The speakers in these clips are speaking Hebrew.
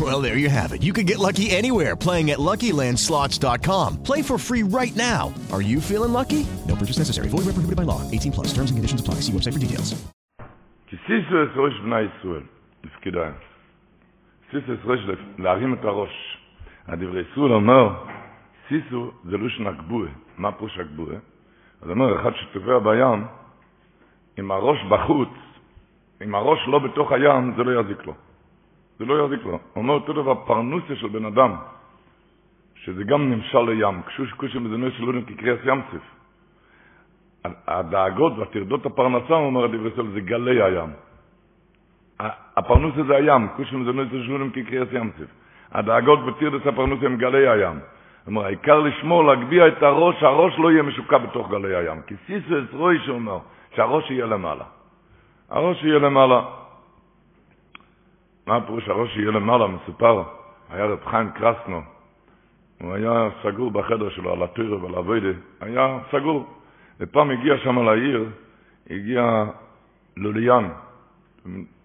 Well, there you have it. You can get lucky anywhere playing at LuckyLandSlots.com. Play for free right now. Are you feeling lucky? No purchase necessary. Void where prohibited by law. 18 plus. Terms and conditions apply. See website for details. כי סיסו את ראש בני ישראל, תפקידה. סיסו את ראש להרים את הראש. הדברי ישראל אומר, סיסו זה לושן הגבוה. מה פירוש הגבוה? אז אומר, אחד שטובע בים, עם הראש בחוץ, עם הראש לא בתוך הים, זה לא יזיק לו. זה לא יזיק לו. הוא אומר אותו דבר, פרנוסיה של בן אדם, שזה גם נמשל לים, קשוש קושם בזנוי שלו כקריאס ים סף. הדאגות והטרדות הפרנסה, הוא אומר דברי ישראל, זה גלי הים. הפרנוסה זה הים, קושם זה נועץ לשלונים כקריאס ים סף. הדאגות וטרדות הפרנסה הם גלי הים. אומר, העיקר לשמור, להגביה את הראש, שהראש לא יהיה משוקע בתוך גלי הים. כי סיסו אסרוי שאומר, שהראש יהיה למעלה. הראש יהיה למעלה. מה הפירוש הראש יהיה למעלה? מסופר, היה רב חיים קרסנו. הוא היה סגור בחדר שלו על הטוירה ועל הווידה, היה סגור. ופעם הגיע שם לעיר, הגיע לוליין.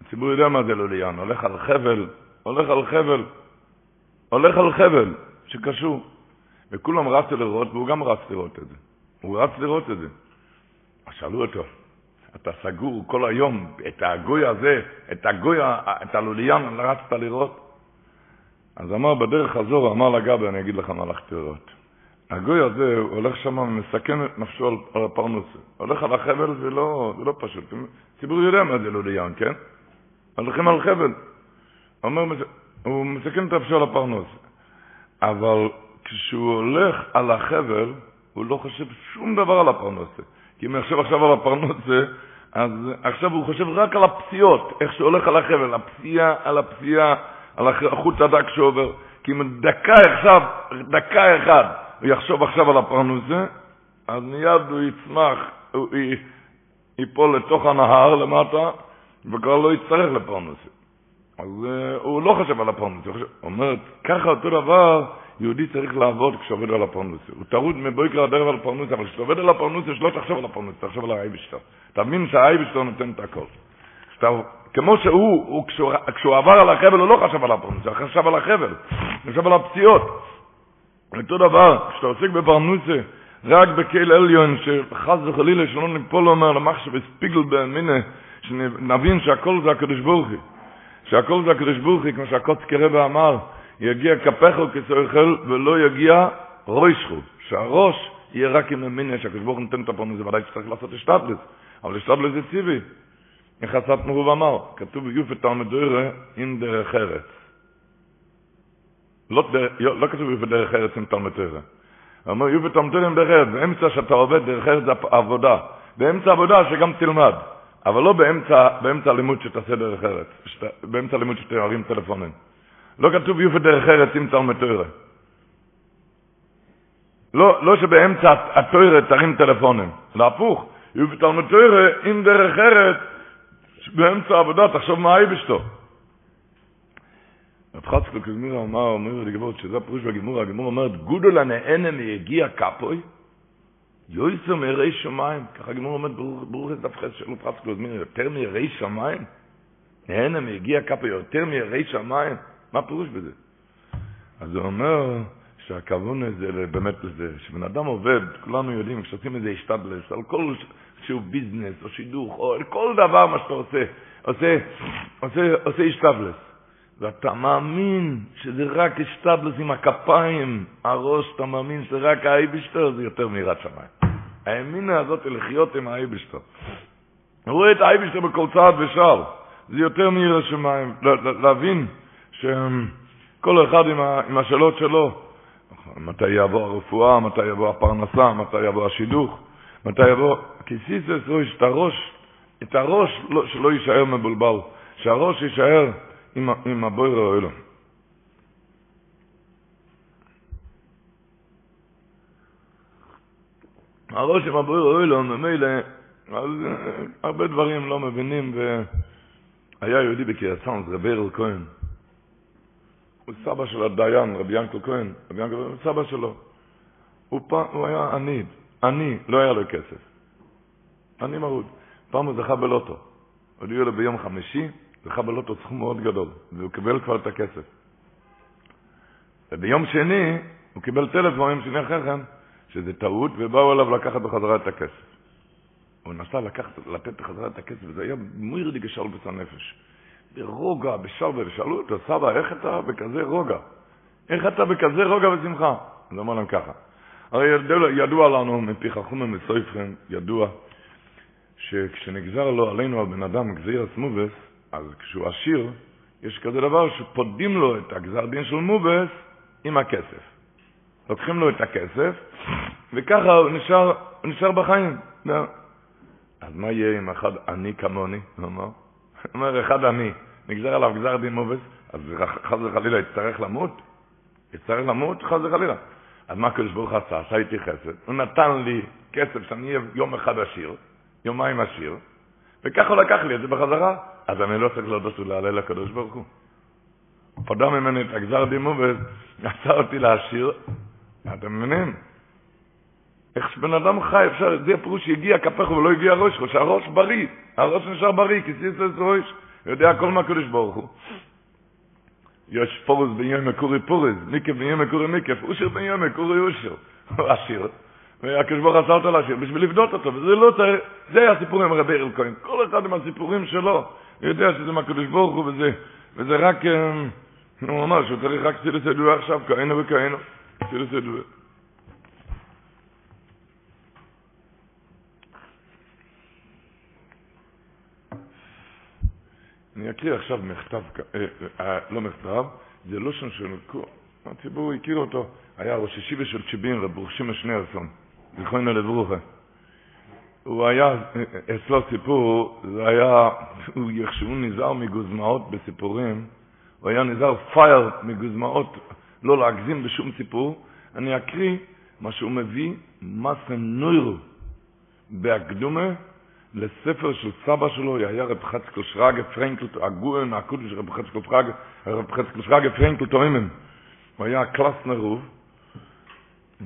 הציבור יודע מה זה לוליין, הולך על חבל, הולך על חבל, הולך על חבל שקשור. וכולם רצו לראות, והוא גם רץ לראות את זה. הוא רץ לראות את זה. אז שאלו אותו, אתה סגור כל היום, את הגוי הזה, את הגוי, את הלוליין, רצת לראות? אז אמר בדרך חזור, אמר לגבי, אני אגיד לך מה הלכתי לראות. הגוי הזה, הולך שם ומסכן את נפשו על, הפרנוסה. הולך על החבל, זה לא, זה לא פשוט. הציבור יודע מה זה לוליין, כן? הולכים על חבל. אומר, הוא מסכן את נפשו על הפרנוסה. אבל כשהוא הולך על החבל, הוא לא חושב שום דבר על הפרנוסה. כי אם יחשב עכשיו על הפרנוסה, אז עכשיו הוא חושב רק על הפציעות, איך שהוא הולך על החבל, הפציעה על הפציעה, על החוט הדק שעובר. כי אם דקה עכשיו, דקה אחת, הוא יחשוב עכשיו על הפרנוסה, אז מיד הוא יצמח, הוא ייפול לתוך הנהר למטה, וכבר לא יצטרך לפרנוסה. אז uh, הוא לא חושב על הפרנוסה, הוא אומר, ככה אותו דבר, יהודי צריך לעבוד כשעובד על הפרנוסה. הוא טרוד מבויקר עד ערב על הפרנוסה, אבל כשאתה עובד על הפרנוסה, שלא תחשוב על הפרנוסה, תחשוב על האייבשטר. תבין שהאייבשטר נותן את הכל. שאתה, כמו שהוא, הוא, כשהוא, כשהוא עבר על החבל, הוא לא חשב על הפרנוסה, הוא חשב על החבל, הוא חשב על הפציעות. אותו דבר, כשאתה עוסק בפרנוסה, רק בקהל עליון, שחס וחלילה שלא ניפול אומר למחשב הספיגל באמינה, שנבין שהכל זה הקדוש ברוך הוא. שהכל זה הקדוש ברוך הוא, כמו שהקוצקי רבה אמר, יגיע כפכו כסויכל ולא יגיע רוישכו. שהראש יהיה רק עם אמינה, שהקדוש נותן את הפרנוסה, ודאי שצריך לעשות אשתדלס. אבל אשתדלס זה ציווי. איך עצת מרוב אמר, כתוב ביופת תלמד דוירה עם דרך ארץ. לא, לא כתוב יופי דרך ארץ עם תלמוד תורה. הוא אומר יופי תלמוד תורה עם דרך ארץ, באמצע שאתה עובד דרך ארץ זה עבודה. באמצע עבודה שגם תלמד, אבל לא באמצע, באמצע לימוד שתעשה דרך ארץ, שת, באמצע לימוד שתרים טלפונים. לא כתוב יופי דרך ארץ עם תלמוד תורה. לא, לא שבאמצע התורה תרים טלפונים, להפוך, יופי תלמוד תורה עם דרך ארץ, באמצע העבודה תחשוב מה האיבשתו. רב חצקל כזמיר אמר, אומר לגבות, שזה הפירוש בגמור, הגמור אומרת, גודל הנהנה מיגיע כפוי, יויסו מירי שמיים. ככה הגמור אומר, ברוך את דף של רב חצקל כזמיר, יותר מירי שמיים? נהנה מיגיע כפוי, יותר מירי שמיים? מה הפירוש בזה? אז הוא אומר שהכוון הזה באמת לזה, שבן אדם עובד, כולנו יודעים, כשעושים איזה השתדלס, על כל שהוא ביזנס או שידוך, או על כל דבר מה שאתה עושה, עושה, עושה, עושה השתדלס. ואתה מאמין שזה רק אשתדלס עם הכפיים, הראש, אתה מאמין שזה רק האייבשטר, זה יותר מיראת שמיים. האמינה הזאת לחיות עם האייבשטר. הוא רואה את האייבשטר בכל צעד ושעל, זה יותר מיראת שמיים, להבין שכל אחד עם, ה, עם השאלות שלו, מתי יבוא הרפואה, מתי יבוא הפרנסה, מתי יבוא השידוך, מתי יבוא... כי סיסס רואה את הראש, את הראש לא, שלא יישאר מבולבל, שהראש יישאר עם, עם הבויר האוילום. הראש עם הבויר האוילום, ממילא אז הרבה דברים לא מבינים, והיה יהודי בקריית צאנז, רבי ארל כהן. הוא סבא של הדיין, רבי ינקל כהן, רבי ינקל כהן, סבא שלו. הוא, פעם, הוא היה עני, עני, לא היה לו כסף. עני מרוד. פעם הוא זכה בלוטו. הודיעו לו ביום חמישי, זכה בלוטו סכום מאוד גדול, והוא קיבל כבר את הכסף. וביום שני, הוא קיבל טלפון יום שני אחרי כן, שזה טעות, ובאו אליו לקחת בחזרה את הכסף. הוא נסע לקחת, לתת בחזרה את הכסף, וזה היה מוירדי גשאל הנפש. ברוגע, בשלווה, ושאלו אותו, סבא, איך אתה בכזה רוגע? איך אתה בכזה רוגע ושמחה? אז אמר להם ככה. הרי ידוע, ידוע לנו, מפי חכומים וסופרים, ידוע, שכשנגזר לו עלינו על בן אדם גזיר מובס, אז כשהוא עשיר, יש כזה דבר שפודים לו את הגזר דין של מובס עם הכסף. לוקחים לו את הכסף, וככה הוא נשאר, הוא נשאר בחיים. אז מה יהיה עם אחד עני כמוני? הוא אמר, אומר אחד עני, נגזר עליו גזר דין מובס, אז חס וחלילה יצטרך למות? יצטרך למות? חס וחלילה. אז מה הקדוש ברוך עשה? עשה איתי חסד. הוא נתן לי כסף שאני אהיה יום אחד עשיר, יומיים עשיר, וככה הוא לקח לי את זה בחזרה. אז אני לא צריך להודות ולהלל לקדוש ברוך הוא. פדה ממני את הגזר דין מובס, עשה אותי לעשיר. אתם מבינים? איך שבן אדם חי, אפשר, זה הפירוש שהגיע כפך ולא הגיע ראש, שהראש בריא, הראש נשאר בריא, כי סיס את ראש, יודע הכל מהקדוש ברוך הוא. יש פורס ביום מקורי פורס, מיקף ביום מקורי מיקף, אושר ביום מקורי אושר, הוא עשיר. והקדוש ברוך עשה אותו לעשיר בשביל לבדות אותו, וזה לא צריך, זה הסיפור עם רבי ארל כהן, כל אחד עם הסיפורים שלו, הוא יודע שזה מהקדוש ברוך הוא, וזה, וזה רק, הוא אמר שהוא צריך רק סילוס ידוע עכשיו, כהנו וכהנו, סילוס ידוע. אני אקריא עכשיו מכתב, אה, אה, לא מכתב, זה לא שם של הציבור הכיר אותו, היה ראש ישיבה של צ'בין, רב ברוכשימה שניארסון, זיכרונו לברוכה. הוא היה, אצלו סיפור, זה היה, איך שהוא נזהר מגוזמאות בסיפורים, הוא היה נזהר פייר מגוזמאות, לא להגזים בשום סיפור. אני אקריא מה שהוא מביא, מסה נוירו, בהקדומה, לספר של סבא שלו, היה רב חצקל שרגה פרנקל, הגוון הקודש רב חצקל שרגה, רב חצקל שרגה פרנקל תואמן. הוא היה קלאס נרוב,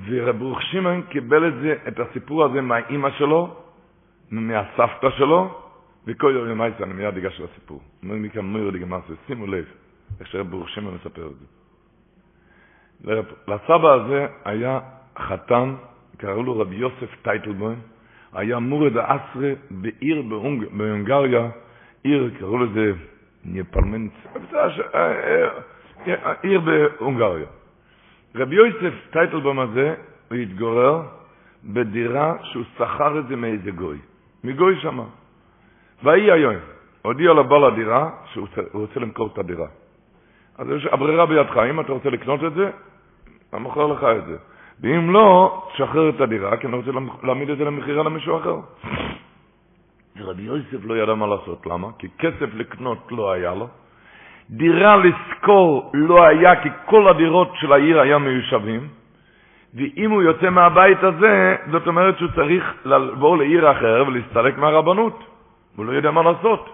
ורב ברוך שמעון קיבל את זה, את הסיפור הזה מהאימא שלו, מהסבתא שלו, וכל יום יומייס, אני מיד אגש לסיפור. אומר לי כאן מויר דגמאסה, שימו לב, איך שרב ברוך שמעון מספר את זה. לסבא הזה היה חתן, קראו לו רבי יוסף טייטלבוים, היה מורד האסרה בעיר בהונגריה, עיר, קראו לזה ניפלמנט, עיר בהונגריה. רבי יוסף טייטלבום הזה, הוא התגורר בדירה שהוא שכר את זה מאיזה גוי, מגוי שמה. ויהי היום, הודיע לבעל הדירה שהוא רוצה למכור את הדירה. אז יש הברירה בידך, אם אתה רוצה לקנות את זה, אני מוכר לך את זה. ואם לא, תשחרר את הדירה, כי אני רוצה להעמיד את זה למכירה למישהו אחר. ורבי יוסף לא ידע מה לעשות, למה? כי כסף לקנות לא היה לו, דירה לשכור לא היה, כי כל הדירות של העיר היה מיושבים, ואם הוא יוצא מהבית הזה, זאת אומרת שהוא צריך לעבור לעיר אחר ולהסתלק מהרבנות, הוא לא יודע מה לעשות.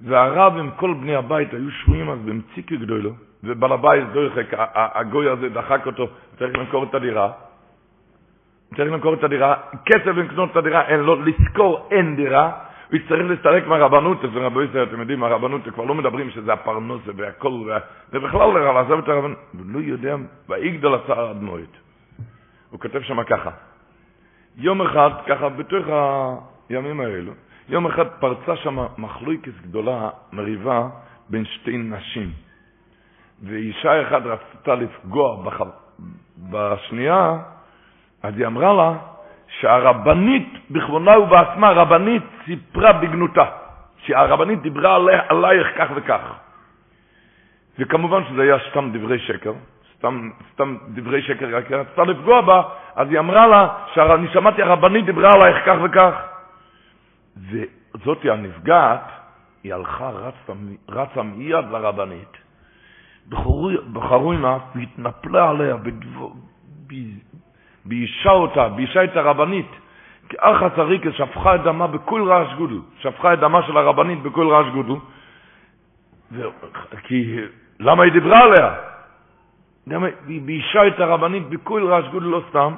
והרב עם כל בני הבית היו שבויים אז במציקי גדולו, ובעל הבית דויחק, הגוי הזה דחק אותו, צריך למכור את הדירה. צריך למכור את הדירה, כסף לקנות את הדירה אין לו, לשכור אין דירה, הוא יצטרך להסתלק מהרבנות, אצל רבי ישראל, אתם יודעים, הרבנות, כבר לא מדברים שזה הפרנוס והכל, זה בכלל לא לעזוב את הרבנות, הוא לא יודע, ויגדל הצער עד מועד. הוא כותב שם ככה, יום אחד, ככה, בתוך הימים האלו, יום אחד פרצה שם מחלוקת גדולה, מריבה, בין שתי נשים. ואישה אחת רצתה לפגוע בח... בשנייה, אז היא אמרה לה שהרבנית, בכבונה ובעצמה, הרבנית סיפרה בגנותה, שהרבנית דיברה עליה, עלייך כך וכך. וכמובן שזה היה סתם דברי שקר, סתם, סתם דברי שקר, רק רצתה לפגוע בה, אז היא אמרה לה, שאני שמעתי הרבנית דיברה עלייך כך וכך. וזאתי הנפגעת, היא הלכה, רצה, רצה מיד לרבנית, בחרו עימה והתנפלה עליה, ביישה אותה, ביישה את הרבנית, כי אחא צריקס שפכה את דמה בכל רעש גודל, שפכה את דמה של הרבנית בכל רעש גודל. כי למה היא דיברה עליה? היא ביישה את הרבנית בכל רעש גודל לא סתם,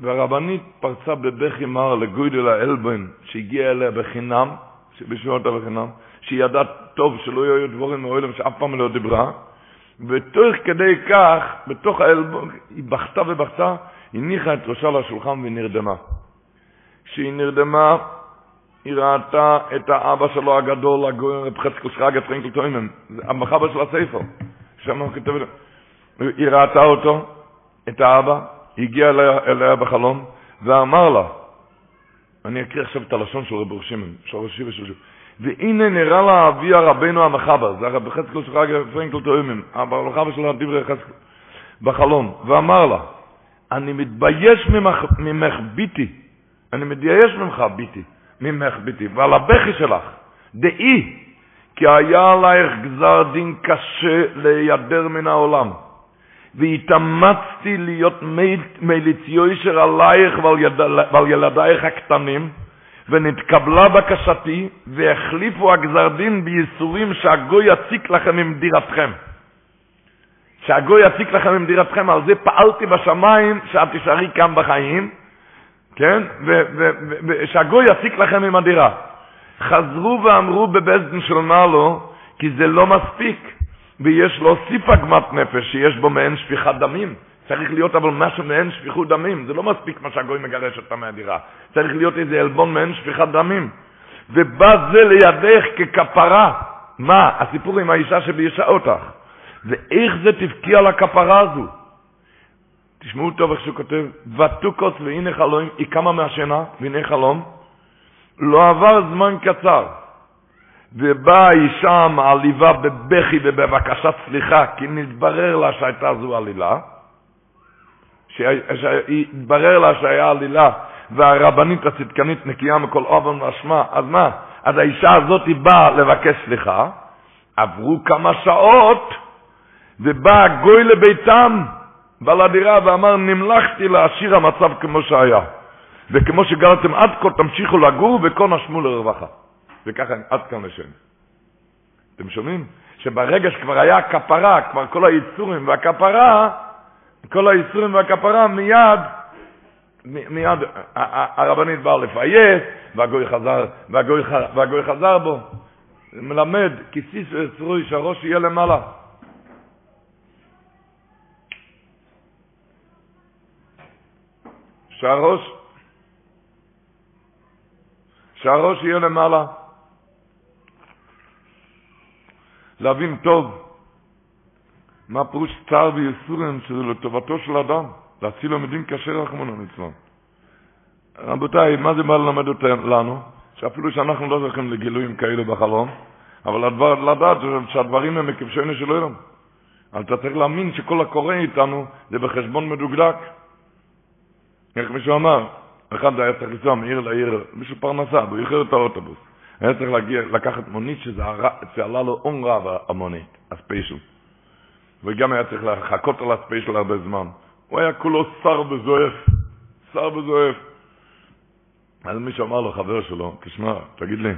והרבנית פרצה בבכי מר לגודל האלבן שהגיע אליה בחינם, שבשביל אותה בחינם, שהיא ידעה טוב שלא יהיו דבורים מעולם שאף פעם לא דיברה, ותוך כדי כך, בתוך העלבון, היא בכתה ובכתה, הניחה את ראשה לשולחן והיא נרדמה. כשהיא נרדמה, היא ראתה את האבא שלו הגדול, הגוי רב חצקל שרגא פרנקל טוימן, המחבר של הספר, שם הוא כתב, היא ראתה אותו, את האבא, הגיע אליה, אליה בחלום, ואמר לה, אני אקריא עכשיו את הלשון של רב שמעון, של ראשי ושל והנה נראה לה אבי הרבנו המחבר, זה הרב חזקאל של חג פרנקל תאומים, המחבר של דברי חזקאל, בחלום, ואמר לה, אני מתבייש ממך, ממך ביתי, אני מתבייש ממך ביתי, ממך ביתי, ועל הבכי שלך, דעי, כי היה עלייך גזר דין קשה להיעדר מן העולם. והתאמצתי להיות מליץ יושר עלייך ועל ילדייך הקטנים, ונתקבלה בקשתי, והחליפו הגזר דין בייסורים שהגוי יציק לכם עם דירתכם. שהגוי יציק לכם עם דירתכם, על זה פעלתי בשמיים שאת תישארי כאן בחיים, כן? ושהגוי יציק לכם עם הדירה. חזרו ואמרו בבזדן של מעלו, כי זה לא מספיק, ויש להוסיף עגמת נפש שיש בו מעין שפיכת דמים. צריך להיות אבל משהו מעין שפיכות דמים, זה לא מספיק מה שהגוי מגרש אותה מהדירה. צריך להיות איזה עלבון מעין שפיכת דמים. ובא זה לידך ככפרה. מה? הסיפור עם האישה שביישה אותך. ואיך זה תבכי על הכפרה הזו? תשמעו טוב איך שהוא כותב, ותוקוס והנה חלום, היא קמה מהשינה, והנה חלום, לא עבר זמן קצר, ובאה האישה המעליבה בבכי ובבקשת סליחה, כי נתברר לה שהייתה זו עלילה, שהתברר לה שהיה עלילה, והרבנית הצדקנית נקייה מכל אופן ואשמה, אז מה? אז האישה הזאת היא באה לבקש סליחה, עברו כמה שעות, ובא הגוי לביתם, בא לדירה ואמר, נמלכתי להשאיר המצב כמו שהיה. וכמו שגרתם עד כה, תמשיכו לגור וכה נשמו לרווחה. וככה עד כאן לשם. אתם שומעים? שברגע שכבר היה כפרה, כבר כל היצורים והכפרה, כל האיסורים והכפרה מיד, מיד הרבנית באה לפייס, והגוי חזר, והגוי, והגוי חזר בו. מלמד, כיסיס ועצרוי, שהראש יהיה למעלה. שהראש, שהראש יהיה למעלה. להבין טוב מה פירוש צער וייסורים שזה לטובתו של אדם, להצילו מדין קשה רחמנו ליצלן. רבותיי, מה זה בא ללמד אותנו? שאפילו שאנחנו לא זוכים לגילויים כאלו בחלום, אבל הדבר, לדעת שהדברים הם מכבשנו של עולם. אבל אתה צריך להאמין שכל הקורה איתנו זה בחשבון מדוקדק. איך מישהו אמר, אחד היה צריך לנסוע מעיר לעיר, מישהו פרנסה, והוא איחר את האוטובוס. היה צריך להגיע, לקחת מונית שזה עלה לו און רב המונית, הספיישל. וגם היה צריך לחכות על הספיישל הרבה זמן. הוא היה כולו שר וזועף, שר וזועף. אז מישהו אמר לו, חבר שלו, תשמע, תגיד לי,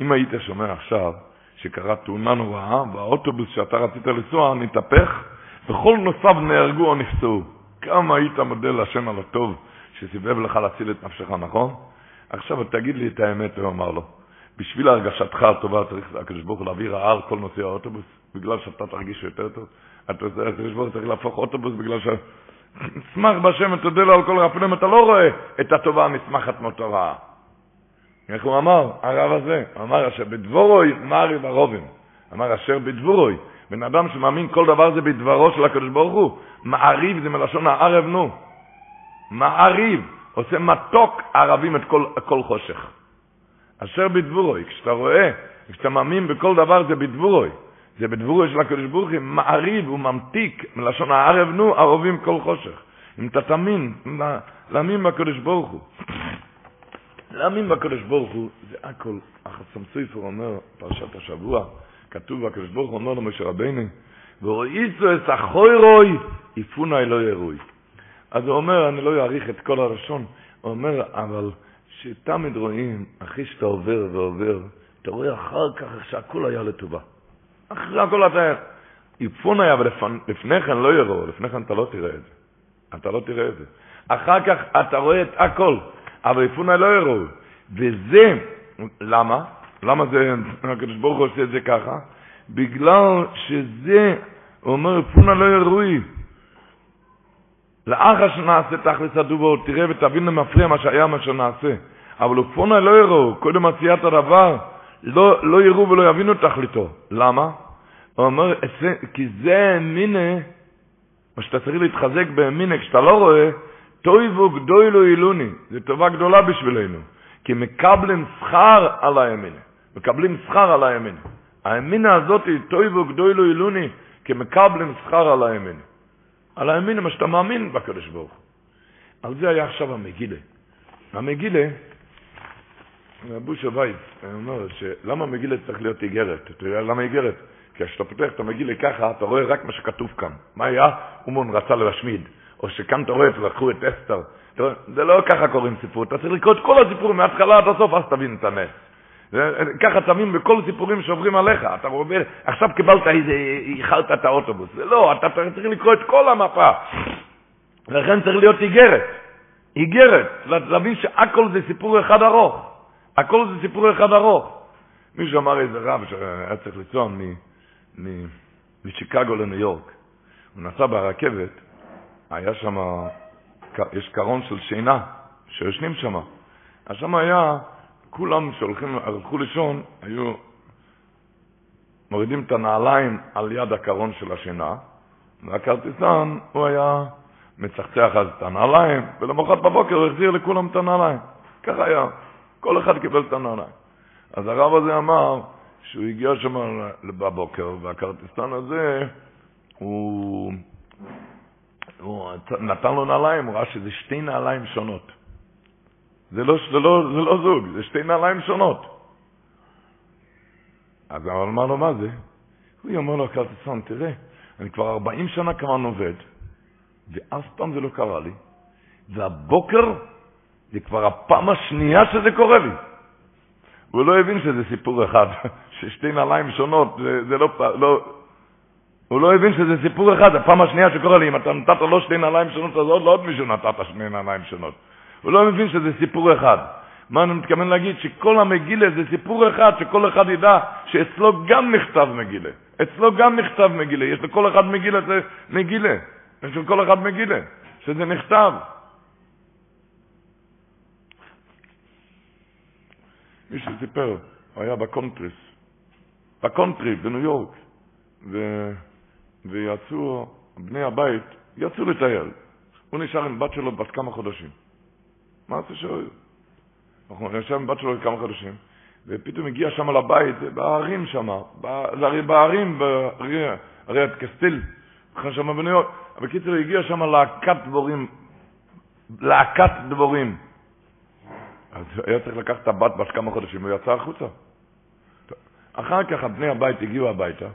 אם היית שומע עכשיו שקרה תאונה נוראה והאוטובוס שאתה רצית לנסוע נתהפך וכל נוסעיו נהרגו או נפצעו, כמה היית מודה להשם על הטוב שסיבב לך להציל את נפשך, נכון? עכשיו תגיד לי את האמת, הוא אמר לו. בשביל הרגשתך הטובה צריך הקדוש ברוך הוא להעביר רעה כל נוסעי האוטובוס, בגלל שאתה תרגיש יותר טוב. הקדוש ברוך צריך להפוך אוטובוס בגלל ש... שמח בהשם ותודה לו על כל אם אתה לא רואה את הטובה הנשמחת מאותו רעה. איך הוא אמר, הרב הזה? אמר אשר בדבורוי מרי ורובים. אמר אשר בדבורוי. בן אדם שמאמין כל דבר זה בדברו של הקדוש ברוך הוא. מעריב זה מלשון הערב נו. מעריב. עושה מתוק ערבים את כל, כל חושך. אשר בדבורוי. כשאתה רואה, כשאתה מאמין בכל דבר זה בדבורוי. זה בדבורו של הקדוש ברוך הוא, מעריב וממתיק, מלשון הערב נו, ערבים כל חושך. אם אתה תאמין, להאמין בקדוש ברוך הוא. להאמין בקדוש ברוך הוא, זה הכל. החסם סופר אומר, פרשת השבוע, כתוב בקדוש ברוך הוא אומר למשה רבינו, ורואיסו את החוירוי, יפונה לא ירוי. אז הוא אומר, אני לא אעריך את כל הלשון, הוא אומר, אבל שתמיד רואים, אחרי שאתה עובר ועובר, אתה רואה אחר כך שהכל היה לטובה. אחרי הכל אתה... יפון היה, ולפני כן לא יראו, לפני כן אתה לא תראה את זה. אתה לא תראה את זה. אחר כך אתה רואה את הכל, אבל יפונה לא יראו. וזה, למה? למה זה, הקדוש ברוך הוא עושה את זה ככה? בגלל שזה, הוא אומר, יפונה לא יראוי. לאחר שנעשה תכלס הדובור, תראה ותבין למפריע מה שהיה מה שנעשה. אבל יפונה לא יראו, קודם עשיית הדבר, לא, לא יראו ולא יבינו תכליתו. למה? הוא אומר, כי זה מיני, מה שאתה צריך להתחזק באמינה, כשאתה לא רואה, טויבו גדולו אילוני, זו טובה גדולה בשבילנו, כי מקבלים שכר על הימינה, מקבלים שכר על הימינה. הימינה הזאת היא טויבו גדולו אילוני, כי מקבלים שכר על הימינה. על הימינה, מה שאתה מאמין בקדוש ברוך על זה היה עכשיו המגילה. המגילה, בושה וייס, אני אומר, שלמה המגילה צריך להיות איגרת? אתה יודע למה איגרת? כי כשאתה פותח את המגילה ככה, אתה רואה רק מה שכתוב כאן. מה היה? אומון רצה להשמיד. או שכאן אתה רואה, לקחו את אסתר. זה לא ככה קוראים סיפור, אתה צריך לקרוא את כל הסיפורים מההתחלה עד הסוף, אז תבין את הנס. ככה תבין בכל סיפורים שעוברים עליך. אתה רואה, עכשיו קיבלת איזה, איחרת את האוטובוס. זה לא, אתה צריך לקרוא את כל המפה. לכן צריך להיות איגרת. איגרת, להבין שהכל זה סיפור אחד ארוך. הכל זה סיפור אחד ארוך. מישהו אמר איזה רב שהיה צריך לנסוע משיקגו לניו יורק. הוא נסע ברכבת, היה שם, יש קרון של שינה, שיושנים שם. אז שם היה, כולם שהולכים, הלכו לישון, היו מורידים את הנעליים על יד הקרון של השינה, והכרטיסן, הוא היה מצחצח אז את הנעליים, ולמחרת בבוקר הוא החזיר לכולם את הנעליים. ככה היה, כל אחד קיבל את הנעליים. אז הרב הזה אמר שהוא הגיע שם בבוקר, והכרטיסן הזה, הוא הוא נתן לו נעליים, הוא ראה שזה שתי נעליים שונות. זה לא, זה, לא, זה לא זוג, זה שתי נעליים שונות. אז הוא אמר לו, מה זה? הוא אומר לו, כרטיסון, תראה, אני כבר 40 שנה כמובן עובד, ואף פעם זה לא קרה לי, והבוקר זה כבר הפעם השנייה שזה קורה לי. הוא לא הבין שזה סיפור אחד, ששתי נעליים שונות, זה, זה לא, לא, הוא לא הבין שזה סיפור אחד, הפעם השנייה שקורה לי, אם אתה נתת לו שתי נעליים שונות, אז עוד, לא עוד מישהו נתת שני נעליים שונות. הוא לא מבין שזה סיפור אחד. מה אני מתכוון להגיד? שכל המגילה זה סיפור אחד, שכל אחד ידע שאצלו גם נכתב מגילה. אצלו גם נכתב מגילה. יש לכל אחד מגילה, זה מגילה. יש לכל אחד מגילה, שזה נכתב. מישהו סיפר, הוא היה ב countries, ב country בניו יורק, ו... ויצאו, בני הבית, יצאו לטייל. הוא נשאר עם בת שלו בת כמה חודשים. מה זה שהוא? אנחנו נשאר עם בת שלו כמה חודשים, ופתאום הגיע שם לבית, בערים שם, הרי בערים, הרי קטסקיל, שם בניו יורק. בקיצור, הגיע שם להקת דבורים, להקת דבורים. אז היה צריך לקחת את הבת בת כמה חודשים, הוא יצא החוצה. אחר כך בני הבית הגיעו הביתה,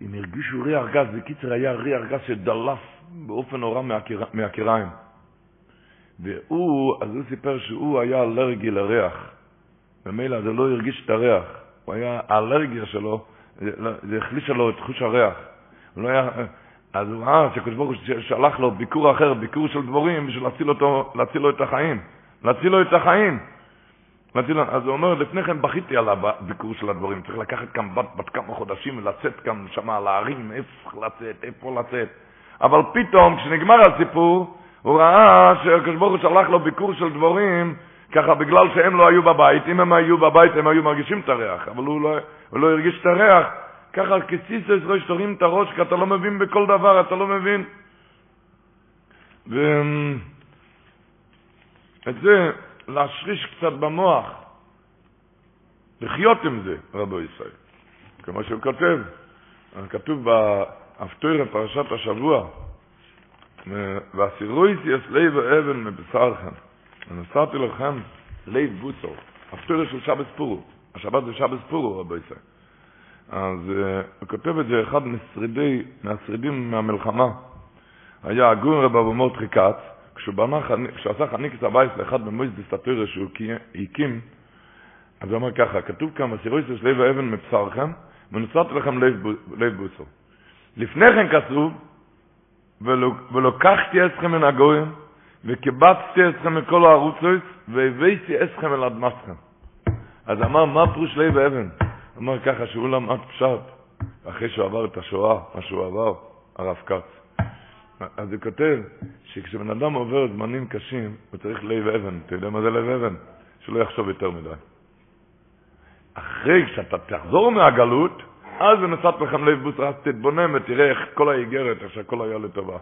הם הרגישו ריח גז, בקיצר היה ריח גז שדלף באופן נורא מהקיריים. והוא, אז הוא סיפר שהוא היה אלרגי לריח. ומילא זה לא הרגיש את הריח. הוא היה, האלרגיה שלו, זה החלישה לו את חוש הריח. הוא לא היה, אז הוא ראה שהקדוש ברוך הוא שלח לו ביקור אחר, ביקור של דבורים, בשביל להציל אותו, להציל לו את החיים. להציל לו את החיים. אז הוא אומר, לפני כן בכיתי על הביקור של הדברים, צריך לקחת כאן בת, בת כמה חודשים ולצאת כאן שם על הערים, איפה לצאת, איפה לצאת. אבל פתאום, כשנגמר הסיפור, הוא ראה שהקדוש ברוך הוא שלח לו ביקור של דבורים, ככה בגלל שהם לא היו בבית, אם הם היו בבית הם היו מרגישים את הריח, אבל הוא לא, הוא לא הרגיש את הריח. ככה כסיסס ראש תורים את הראש, כי אתה לא מבין בכל דבר, אתה לא מבין. ואת זה להשריש קצת במוח, לחיות עם זה, רבו ישראל. כמו שהוא כותב, כתוב באפטוירה, פרשת השבוע, והסירויס לב אבן מבשרכם, ונשאתי לכם לב בוסו, אפטוירה של שבס פורו, השבת זה שבס פורו, רבו ישראל. אז הוא כותב את זה אחד משרידי, מהשרידים מהמלחמה, היה הגון רב אבו מורדכי כץ, כשהוא בנה, כשהוא עשה חניקס הבייס לאחד במויס דיסטטורה שהוא הקים, אז הוא אומר ככה, כתוב כאן, מסירויסוס לב האבן מבשרכם, ונוצרת לכם לב בוסו. לפני כן כתוב, ולוקחתי אתכם מן הגויים, וקיבצתי אתכם מכל הערוצות, והבאתי אתכם אל אדמתכם. אז אמר, מה פרוש לב האבן? אמר ככה, שהוא למד פשט, אחרי שהוא עבר את השואה, מה שהוא עבר, הרב כץ. אז הוא כותב שכשבן אדם עובר זמנים קשים, הוא צריך לב אבן. אתה יודע מה זה לב אבן? שלא יחשוב יותר מדי. אחרי שאתה תחזור מהגלות, אז ונשאת לכם לב בוס, אז תתבונן ותראה איך כל האיגרת, איך שהכל היה לטובה.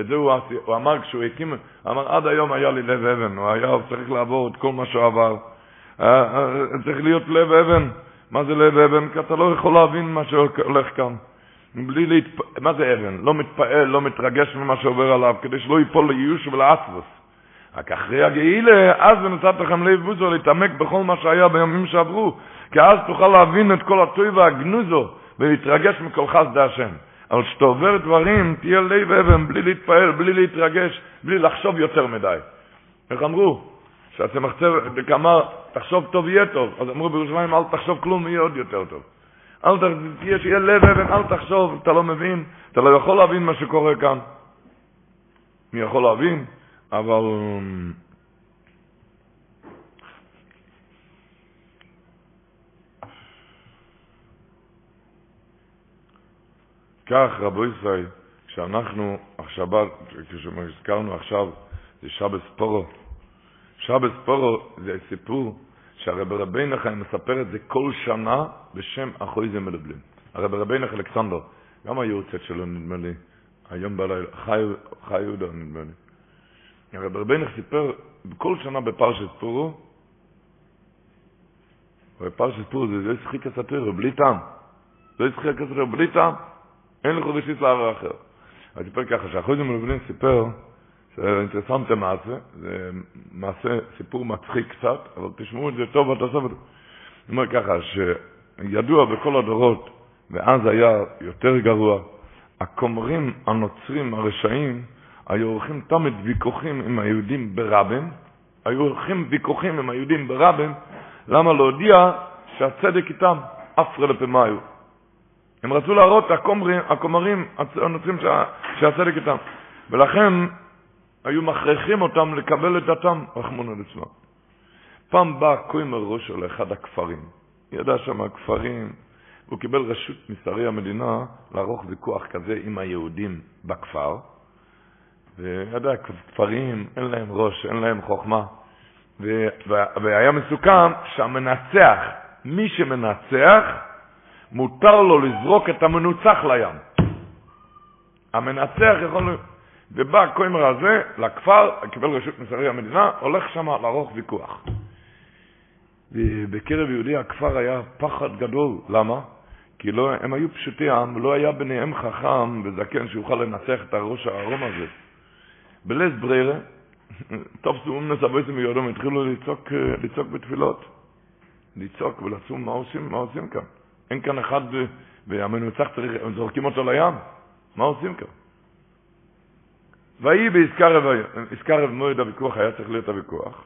את זה הוא, הוא אמר כשהוא הקים, אמר עד היום היה לי לב אבן, הוא היה צריך לעבור את כל מה שהוא עבר. אה, אה, צריך להיות לב אבן. מה זה לב אבן? כי אתה לא יכול להבין מה שהולך כאן. בלי להתפ... מה זה אבן? לא מתפעל, לא מתרגש ממה שעובר עליו, כדי שלא ייפול לייאוש ולעצבוס. רק אחרי הגאילה, אז ונתת לכם לב בוזו להתעמק בכל מה שהיה בימים שעברו, כי אז תוכל להבין את כל הטוי והגנוזו, ולהתרגש מכל חסד השם. אבל כשאתה עובר דברים, תהיה לב אבן, בלי להתפעל, בלי להתרגש, בלי לחשוב יותר מדי. איך אמרו? שהצמחצב אמר, תחשוב טוב יהיה טוב. אז אמרו בירושלים, אל תחשוב כלום, יהיה עוד יותר טוב. אל תהיה שיהיה לב אבן, אל תחשוב, אתה לא מבין, אתה לא יכול להבין מה שקורה כאן. מי יכול להבין? אבל... כך, רבו ישראל, כשאנחנו, השבת, כשהזכרנו עכשיו, זה שבת ספורו. שבת ספורו זה סיפור שהרב רבי נחם מספר את זה כל שנה בשם אחוי זה מלבלים. הרב רבי נחם אלכסנדר, גם היורצת שלו נדמה לי, היום בלילה, חי, יהודה נדמה לי. הרב רבי נחם סיפר כל שנה בפרשת ספורו, בפרשת ספורו זה לא ישחיק הסתירו, בלי טעם. לא ישחיק הסתירו, בלי טעם. אין לך ראשית לעבר אחר. אז סיפר ככה, שאחוי זה מלבלים סיפר, זה אינטרסנטה מעשה, זה מעשה, סיפור מצחיק קצת, אבל תשמעו את זה טוב הסוף. אני אומר ככה, שידוע בכל הדורות, ואז היה יותר גרוע, הכומרים הנוצרים הרשעים היו עורכים תמיד ויכוחים עם היהודים ברבן, היו עורכים ויכוחים עם היהודים ברבן, למה להודיע שהצדק איתם, אפרה לפמיו. הם רצו להראות הכומרים, הכומרים הנוצרים שהצדק איתם. ולכן היו מכריחים אותם לקבל את דתם, רחמונו ליצלן. פעם בא קוימר ראשו לאחד הכפרים. ידע שם הכפרים, הוא קיבל רשות משרי המדינה לערוך ויכוח כזה עם היהודים בכפר. וידע, כפרים, אין להם ראש, אין להם חוכמה. והיה מסוכם שהמנצח, מי שמנצח, מותר לו לזרוק את המנוצח לים. המנצח יכול... ובא הכומר הזה לכפר, קיבל רשות משרי המדינה, הולך שם לערוך ויכוח. ובקרב יהודי הכפר היה פחד גדול. למה? כי לא, הם היו פשוטי עם, לא היה ביניהם חכם וזקן שיוכל לנצח את הראש הערום הזה. בלס ברירה, טוב סומם נסבויסם מיודום, התחילו לצעוק, לצעוק בתפילות. לצעוק ולצום, מה עושים, מה עושים כאן? אין כאן אחד, והמנוצח צריך, הם זורקים אותו לים. מה עושים כאן? ויהי בעסקרב מועד הוויכוח, היה צריך להיות הוויכוח.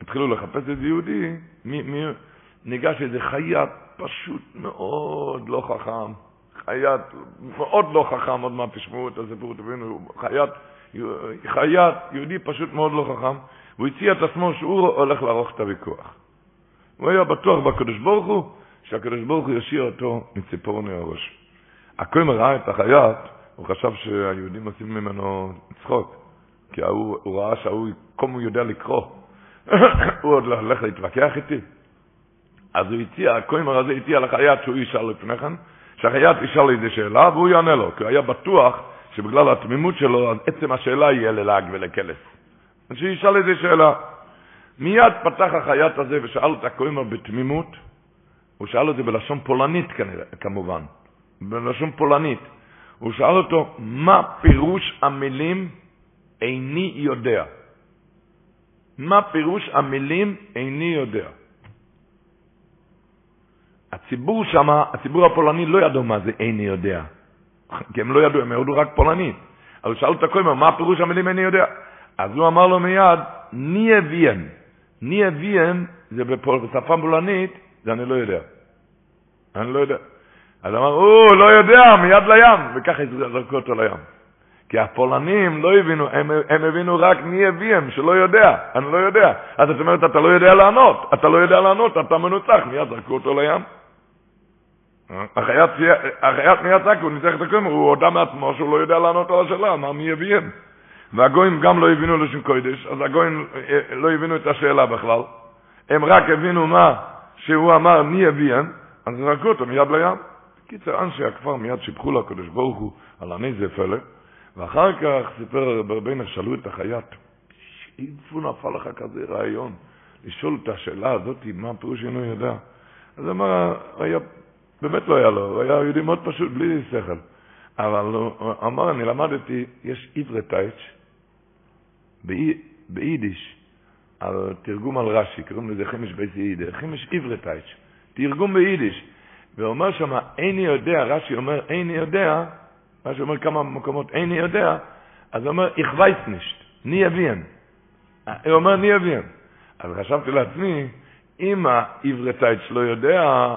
התחילו לחפש איזה יהודי, מי, מי, ניגש איזה חייט פשוט מאוד לא חכם, חייט מאוד לא חכם, עוד מעט תשמעו את הסיפור, תבינו, חייט, חייט, יהודי פשוט מאוד לא חכם, והוא הציע את עצמו שהוא הולך לערוך את הוויכוח. הוא היה בטוח בקדוש ברוך הוא, שהקדוש ברוך הוא ישאיר אותו מציפורני הראש. הכהן ראה את החייט, הוא חשב שהיהודים עושים ממנו צחוק, כי הוא, ראה שההוא, כל הוא יודע לקרוא, הוא עוד הולך להתווכח איתי. אז הוא הציע, הקוימר הזה הציע לחייט שהוא ישאל לפני כן, שהחייט ישאל איזה שאלה והוא יענה לו, כי הוא היה בטוח שבגלל התמימות שלו, אז עצם השאלה יהיה ללעג ולקלס. אז שישאל איזה שאלה. מיד פתח החייט הזה ושאל את הקוימר בתמימות, הוא שאל את זה בלשון פולנית כנראה, כמובן, בלשון פולנית. הוא שאל אותו, מה פירוש המילים איני יודע? מה פירוש המילים איני יודע? הציבור שם, הציבור הפולני לא ידעו מה זה איני יודע. כי הם לא ידעו, הם ידעו רק פולנית. אבל שאלו את הקוימר, מה פירוש המילים איני יודע? אז הוא אמר לו מיד, ני אביהם. ני אביהם זה בשפה בולנית, זה אני לא יודע. אני לא יודע. אז אמר, הוא לא יודע, מיד לים, וככה זרקו אותו לים. כי הפולנים לא הבינו, הם, הם הבינו רק מי הביאם, שלא יודע, אני לא יודע. אז זאת אומרת, אתה לא יודע לענות, אתה לא יודע לענות, אתה מנוצח, מיד זרקו אותו לים. החייט מיד צעק, הוא ניצח את הכומר, הוא הודה מעצמו שהוא לא יודע לענות על השאלה, אמר מי הביאם. והגויים גם לא הבינו לשם קודש, אז הגויים אה, לא הבינו את השאלה בכלל. הם רק הבינו מה שהוא אמר מי הביאם, אז זרקו אותו מיד לים. קיצר, אנשי הכפר מיד שיבחו לקדוש ברוך הוא על הנזי פלא, ואחר כך סיפר רבינו, שאלו את החייט, איפה נפל לך כזה רעיון? לשאול את השאלה הזאת, מה הפירוש אינו יודע? אז אמר, היה, באמת לא היה לו, היה יהודי מאוד פשוט, בלי שכל. אבל הוא אמר, אני למדתי, יש עברתייץ' ביידיש, על תרגום על רש"י, קוראים לזה חימש בית יידה, חימש עברתייץ', תרגום ביידיש. ואומר שם, איני יודע, רש"י אומר, איני יודע, רש"י אומר כמה מקומות, איני יודע, אז הוא אומר, איך וייס נישט, ני יביאן. הוא אומר, ני יביאן. אז חשבתי לעצמי, אם העברתייץ' לא יודע,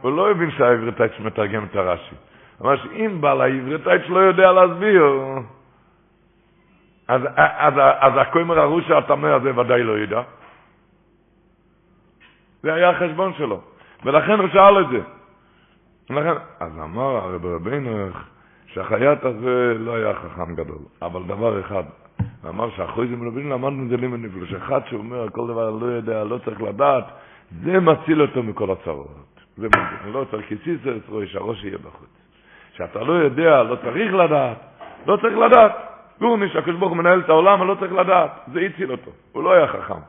הוא לא הבין שהעברתייץ' מתרגם את הרש"י. אמר שאם בעל העברתייץ' לא יודע להסביר, אז, אז, אז הכומר הרושע הטמא הזה ודאי לא ידע. זה היה החשבון שלו. ולכן הוא שאל את זה. ולכן, אז אמר הרב רבינו שהחייט הזה לא היה חכם גדול, אבל דבר אחד, הוא אמר שאחרי זה מלבין למדנו את זה לימוד נפלא, שאחד שאומר כל דבר לא יודע, לא צריך לדעת, זה מציל אותו מכל הצרות. זה מציל, לא צריך כיסיסר שהראש יהיה בחוץ. שאתה לא יודע, לא צריך לדעת, לא צריך לדעת. גורניש, הקדוש ברוך הוא מנהל את העולם, לא צריך לדעת, זה הציל אותו, הוא לא היה חכם.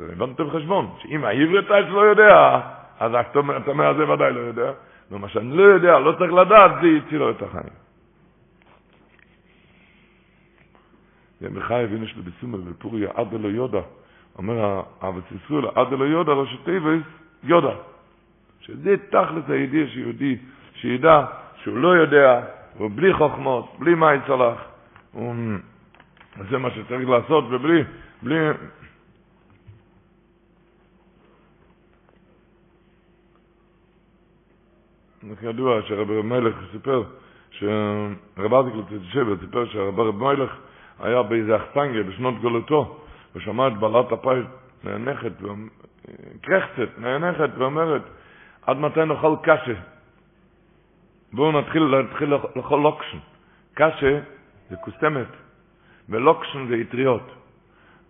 הבנתם חשבון, שאם העברית לא יודע, אז הטמא הזה ודאי לא יודע. ומה שאני לא יודע, לא צריך לדעת, זה יציל לו את החיים. ימחי אבינו שלו בסומר בפוריה, עד אלו יודע, אומר אבא סיסרולה, עד אלו יודע, ראשי טייבס, יודע. שזה תכלס הידיע שיהודי, שידע שהוא לא יודע, הוא בלי חוכמות, בלי מה יצלח. זה מה שצריך לעשות, ובלי, בלי, ידוע שהרב מלך סיפר, שרב ארטיקל תשבע סיפר שהרב מלך היה באיזה אכסנגיה בשנות גולתו, ושמע את בעלת הפייט נאנחת, קרחצת, נאנחת ואומרת, עד מתי נאכל קשה? בואו נתחיל, נתחיל לאכול לוקשן. קשה זה קוסמת, ולוקשן זה אטריות.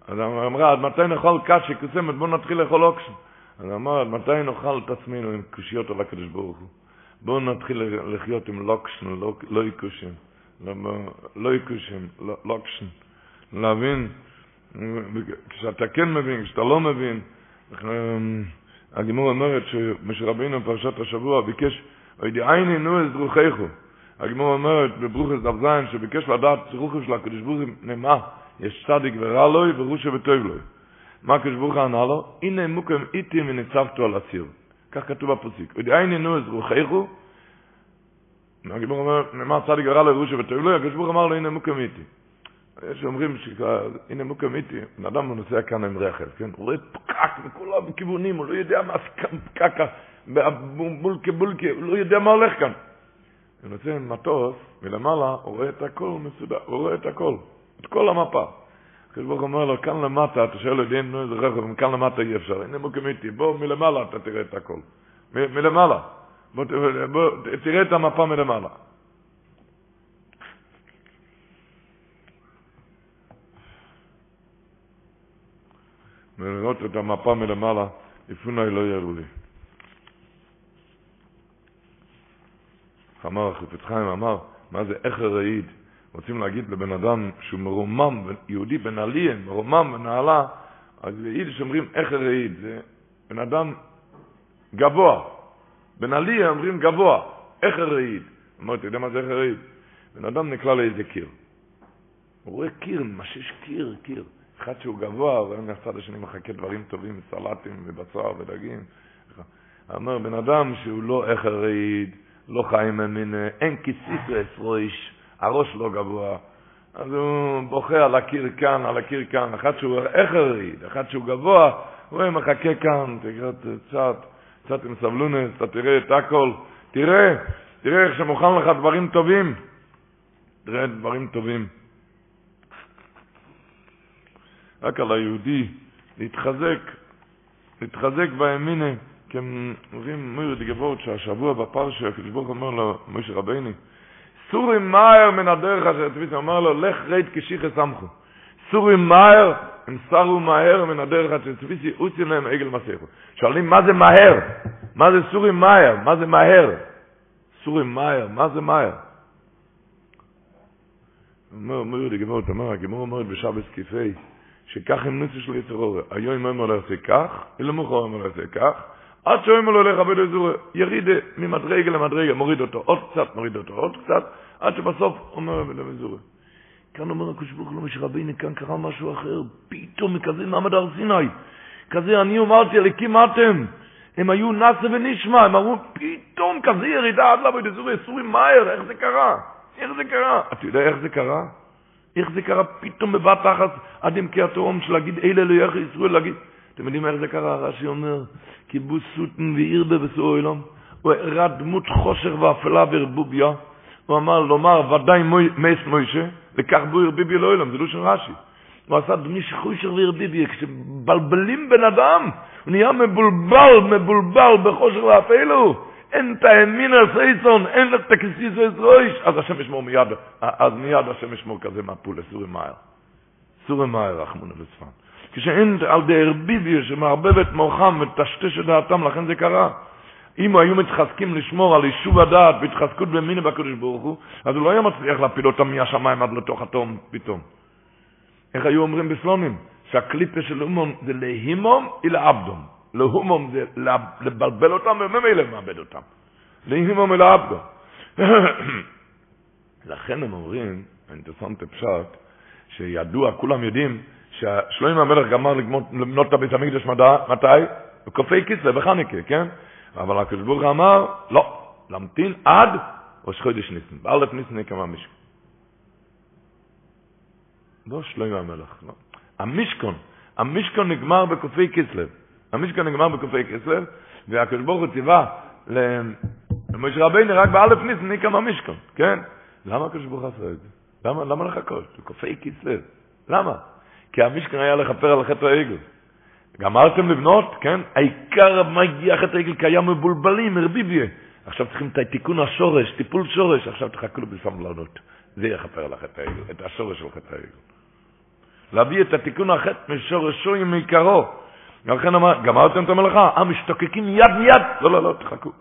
אז אמרה, עד מתי נאכל קשה, קוסמת, בואו נתחיל לאכול לוקשן. אז אמר, עד מתי נאכל את עצמנו עם קושיות על הקדוש ברוך הוא? בואו נתחיל לחיות עם לוקשן, לא יקושן. לא יקושן, לוקשן. להבין, כשאתה כן מבין, כשאתה לא מבין, הגימור אומרת שמשה רבינו בפרשת השבוע ביקש, וידעייני נו את רוחךו. הגימור אומרת בברוכס דף זין שביקש לדעת רוחו של הקדוש ברוך הוא נאמר, יש צדיק ורע לוי ורושע וטוב לוי. מה הקדוש ברוך הוא ענה לו? הנה מוקם איתי וניצבתו על הציר. כך כתוב בפוסיק. ודאי נו את רוחךו, הגיבור אומר, נאמר צדיק הרע לרושע וטוב לו, הקדוש ברוך אמר לו, הנה מוקם איתי. יש אומרים הנה מוקם איתי, בן אדם נוסע כאן עם רכב, כן? הוא רואה פקק מכל הכיוונים, הוא לא יודע מה פקק, בולקה בולקה, הוא לא יודע מה הולך כאן. הוא נוסע עם מטוס, מלמעלה, הוא רואה את הכל מסודר, הוא רואה את הכל, את כל המפה. הקדוש ברוך אומר לו, כאן למטה, אתה שואל יודעים, נו איזה רכב, מכאן למטה אי אפשר, הנה מוקם איתי, בוא מלמעלה אתה תראה את הכל. מלמעלה. בוא, תראה את המפה מלמעלה. ולראות את המפה מלמעלה, לפני לא יראו לי. אמר החפץ חיים, אמר, מה זה איך הרעיד? רוצים להגיד לבן אדם שהוא מרומם, יהודי בן עליין, מרומם ונעלה, אז ביידיש אומרים איך הרעיד, זה בן אדם גבוה, בן עלייה אומרים גבוה, איך הרעיד. אמרתי, אתה יודע מה זה איך הרעיד? בן אדם נקלע לאיזה קיר. הוא רואה קיר, משש קיר, קיר. אחד שהוא גבוה, רואה מהצד השני מחכה דברים טובים, סלטים ובצר ודגים. אומר, בן אדם שהוא לא איך הרעיד, לא חיים ממין, אין כיסיפרס רויש, הראש לא גבוה, אז הוא בוכה על הקיר כאן, על הקיר כאן, אחד שהוא אחריד, אחד שהוא גבוה, הוא רואה, מחכה כאן, תראה קצת, קצת עם סבלונס, אתה תראה את הכל, תראה, תראה איך שמוכן לך דברים טובים, תראה דברים טובים. רק על היהודי להתחזק, להתחזק באמינה, כי הם אומרים, מוירד גבורת, שהשבוע בפרשה, הקדוש ברוך אומר לו, משה רביני, סורי מאיר מן הדרך אשר תביס, אמר לו, לך רית כשיחה סמכו. סורי מאיר, הם סרו מהר מן הדרך אשר תביסי, אוצי להם עגל מסכו. שואלים, מה זה מהר? מה זה סורי מאיר? מה זה מהר? סורי מאיר, מה זה מהר? אומר, אומר לי גמור, אומר, הגמור אומרת בשבס כיפי, שכך הם נצא של יצר אורי. היום אומר לו יעשה כך, ולמוחר אומר לו יעשה כך, עד שאומר לו לך עבד אזור, יריד ממדרגה למדרגה, מוריד אותו עוד קצת, מוריד אותו עוד קצת, עד שבסוף אומר עבד אזור. כאן אומר הקדוש ברוך הוא משה רבינו, כאן קרה משהו אחר, פתאום מכזה מעמד הר סיני, כזה אני אמרתי, אליקים אתם, הם היו נאסה ונשמע, הם אמרו, פתאום כזה ירידה עד לעבוד אזור, סורים מהר, איך זה קרה? איך זה קרה? אתה יודע איך זה קרה? איך זה קרה פתאום בבת אחת עד עמקי התהום של להגיד אלה יחי ישראל, להגיד, אתם יודעים איך זה קרה? רש"י אומר, קיבוץ סוטן וירבה בסור עולם, הוא הראה דמות חושך ואפלה ורבוביה, הוא אמר לומר ודאי מייס מוישה, לכך בו ירביבי לא עולם, זה לא של רש"י. הוא עשה דמיש חושר וירביבי, כשבלבלים בן אדם, הוא נהיה מבולבל, מבולבל בחושך ואפלו, אין את הימין על סייסון, אין את הכסיס רויש, אז השם ישמור מיד, אז מיד השם ישמור כזה מפול לסורי מאיר. סורי מאיר רחמונו לצפן. כשאין על דר ביביה שמערבב את מוחם וטשטש את דעתם, לכן זה קרה. אם היו מתחזקים לשמור על יישוב הדעת והתחזקות במיני בקדוש ברוך הוא, אז הוא לא היה מצליח להפיל אותם מהשמיים עד לתוך התום פתאום. איך היו אומרים בסלונים? שהקליפה של הומום זה להימום ולעבדום. להומום זה לבלבל אותם וממילא מאבד אותם. להימום ולעבדום. לכן הם אומרים, אינטרסנט פשט, שידוע, כולם יודעים, ששלוים המלך גמר לבנות את הבית המקדש מתי? בקופי כיסא, בחניקה, כן? אבל הקדוש ברוך אמר, לא, להמתין עד ראש חודש ניסן. באלף ניסן יקם המשכון. לא שלוים המלך, לא. המשכון, המשכון נגמר בקופי כסלו. המשכון נגמר בקופי כסלו, והקדוש ברוך הוא ציווה למשה רבינו רק באלף ניסן יקם המשכון, כן? למה הקדוש ברוך עשה את זה? למה, למה לחכות? בקופי כסלו. למה? כי המשכן היה לכפר על חטא העגל. גמרתם לבנות, כן? העיקר מגיע חטא העגל היה מבולבלים, הרביביה. עכשיו צריכים את תיקון השורש, טיפול שורש, עכשיו תחכו בסבלנות. זה יכפר על החטא העגל, את השורש של חטא העגל. להביא את התיקון החטא משורשו עם עיקרו. ולכן אמר, גמרתם את המלאכה, אה, משתוקקים יד מיד, לא, לא, לא, תחכו.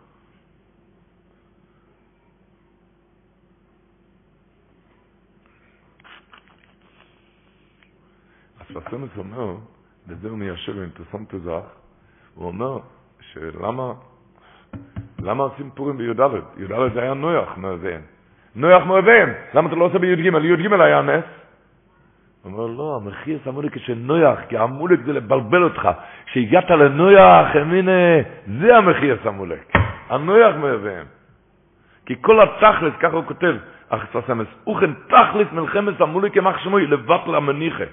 הספסנס אומר, וזה הוא מיישב עם פרסום תזרח, הוא אומר שלמה למה עושים פורים בי"ד? י"ד זה היה נויח מאביהם. נויח מאביהם, למה אתה לא עושה בי"ג? י"ג היה נס. הוא אומר, לא, המחיר שמו לי כשנויח, כי המולק זה לבלבל אותך. כשהגעת לנויח, הנה, זה המחיר שמו לי. הנויח מאביהם. כי כל התכלס, ככה הוא כותב, אחססמס, אוכן תכלס מלחמת המולק כמח שמוי, לבטלה מניחה.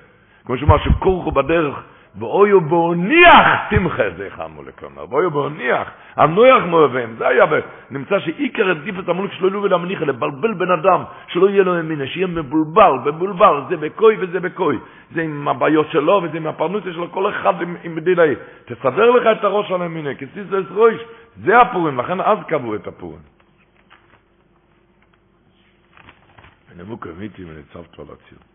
כמו שאומר שכורכו בדרך, ואויו באוניח תמחה זה חמולק אומר, ואויו באוניח, הנויח מאוהבים, זה היה, נמצא שעיקר את המולק שלא יהיו ולהמניחה, לבלבל בן אדם, שלא יהיה לו אמינה, שיהיה מבולבל, מבולבל, זה בקוי וזה בקוי, זה עם הבעיות שלו וזה עם הפרנוסיה שלו, כל אחד עם, עם בדילי, תסדר לך את הראש על אמינה, כי סיסלס רויש, זה הפורים, לכן אז קבעו את הפורים. ונמוק אמיתי ונצבתו על הציון.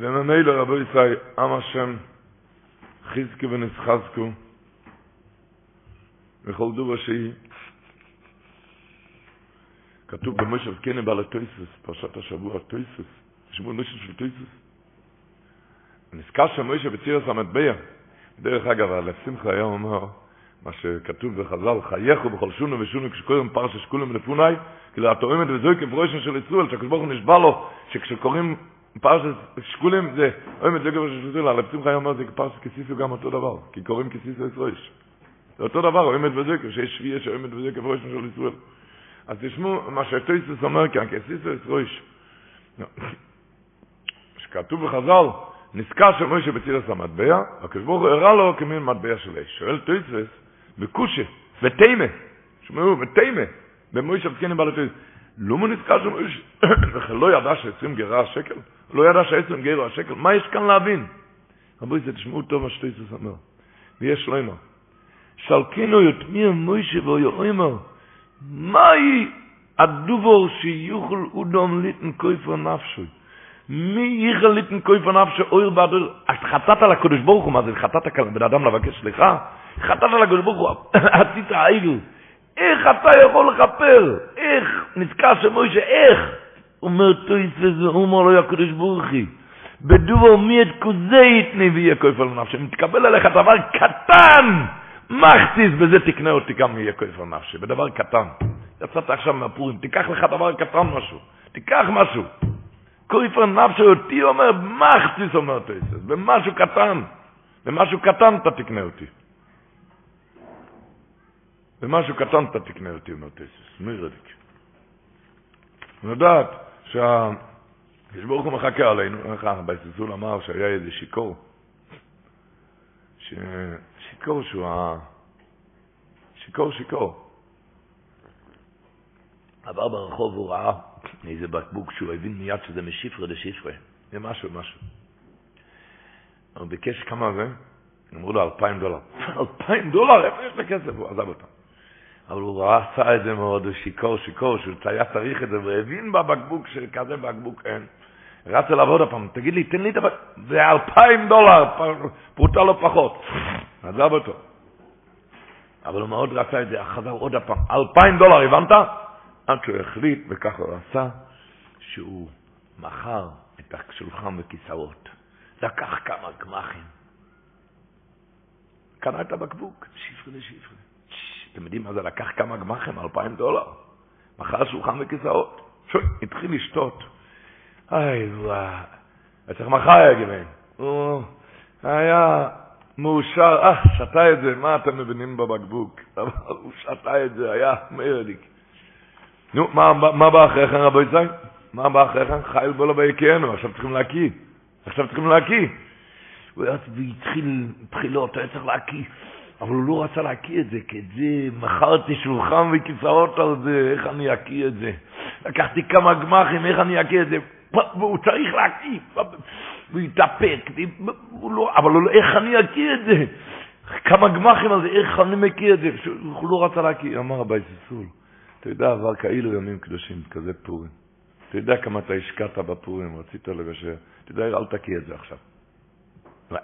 וממילא רבו ישראל, עם השם, חזקו ונסחזקו, וכל דובר שהיא. כתוב במושב קנה בעל הטויסוס, פרשת השבוע הטויסוס, תשמעו נושא של טויסוס. נזכר שמשה בצירס המטבע, דרך אגב, על השמחה היום אומר, מה שכתוב בחז"ל, חייכו בכל שונו ושונו כשקוראים פרשה שקולים לפוני, כאילו התורמת וזוי כפרוישן של ישראל, שהקדוש ברוך הוא נשבע לו, שכשקוראים פרשת שקולים זה, אוי מת לגבר של שזול, הרב שמחה אומר זה פרשת כסיסו גם אותו דבר, כי קוראים כסיסו את רויש. זה אותו דבר, עומד בזקר, שיש שביעי שעומד בזקר ראש של ישראל. אז תשמעו מה שטויסוס אומר כאן, כסיסו ראש. שכתוב בחז"ל, נזכר של מוישה בצילס המטבע, הוא הראה לו כמין מטבע של אש. שואל טויסוס, בקושה, בתימה, שמעו, בתימה, במוישה בזקנים בעל הטויסוס. לא נזכר של מוישה, וכן לא ידע שעשרים גרה השקל? לא ידע שעשרים גרה השקל? מה יש כאן להבין? רבוי זה תשמעו טוב מה שטויסוס אומר. ויש לו אמר. שלקינו יתמיר מוישה ואויאמר, מהי הדובור שיוכל אודום ליטן כויפר נפשוי? מי יכל ליטן כויפר נפשוי אויר בעדו? חטאת על הקדוש ברוך הוא, מה זה? חטאת כאן בן אדם לבקש סליחה? חטאת על הקדוש ברוך הוא, עשית העגל. איך אתה יכול לכפר? איך? נזכר שמוישה, איך? אומר טויס וזה אומר לו הקדוש ברוך הוא. בדובור מי את כוזי יתני ויהיה כויפר נפשי. מתקבל עליך דבר קטן. מחציס, בזה תקנה אותי גם יהיה כופר נפשי, בדבר קטן. יצאת עכשיו מהפורים, תיקח לך דבר קטן משהו, תיקח משהו. כופר נפשי אותי אומר, מחציס אומר תויסס, במשהו קטן, במשהו קטן אתה תקנה אותי. במשהו קטן אתה תקנה אותי, אומר תויסס, מי רדיק? לדעת שהקדוש ברוך הוא מחכה עלינו, איך בסיסול אמר שהיה איזה שיכור. שיכור שהוא ה... שיכור שיכור. עבר ברחוב והוא ראה איזה בקבוק שהוא הבין מיד שזה משפרה לשפרה. זה משהו, משהו. הוא ביקש כמה זה? אמרו לו אלפיים דולר. אלפיים דולר? איפה יש את הכסף? הוא עזב אותם. אבל הוא ראה, עשה את זה מאוד, הוא שיכור, שיכור, שהוא היה צריך את זה, והבין בבקבוק שכזה בקבוק אין. רץ אליו עוד הפעם, תגיד לי, תן לי את הבקבוק, זה אלפיים דולר, פרוטה לא פחות. עזב אותו. אבל הוא מאוד רצה את זה, חזר עוד הפעם, אלפיים דולר, הבנת? עד שהוא החליט, וככה הוא עשה, שהוא מכר את השולחן וכיסאות. לקח כמה גמחים. קנה את הבקבוק, שפרי לשפרי. אתם יודעים מה זה לקח כמה גמחים? אלפיים דולר. מכר שולחן וכיסאות. התחיל לשתות. איי, וואי. אצלך מחר היה גמל. הוא היה מאושר, אה, שתה את זה, מה אתם מבינים בבקבוק? אבל הוא שתה את זה, היה מרדיק. נו, מה, בא אחרי כן, רבו יצחק? מה בא אחרי כן? חייל בו ביקרנו, עכשיו צריכים להקיא. עכשיו צריכים להקיא. הוא התחיל בחילות, היה צריך להקיא. אבל הוא לא רצה להקיא את זה, כי את זה מכרתי שולחן וכיסאות על זה, איך אני אקיא את זה? לקחתי כמה גמחים, איך אני אקיא את זה? והוא צריך להקיא. והוא התאפק, לא, אבל לא, איך אני אקיא את זה? כמה גמחים על זה, איך אני מכיר את זה? הוא לא רצה להקיא, אמר רבי סיסול, אתה יודע, עבר כאילו ימים קדושים, כזה פורים. אתה יודע כמה אתה השקעת בפורים, רצית לבשר, אתה יודע, אל תקיא את זה עכשיו.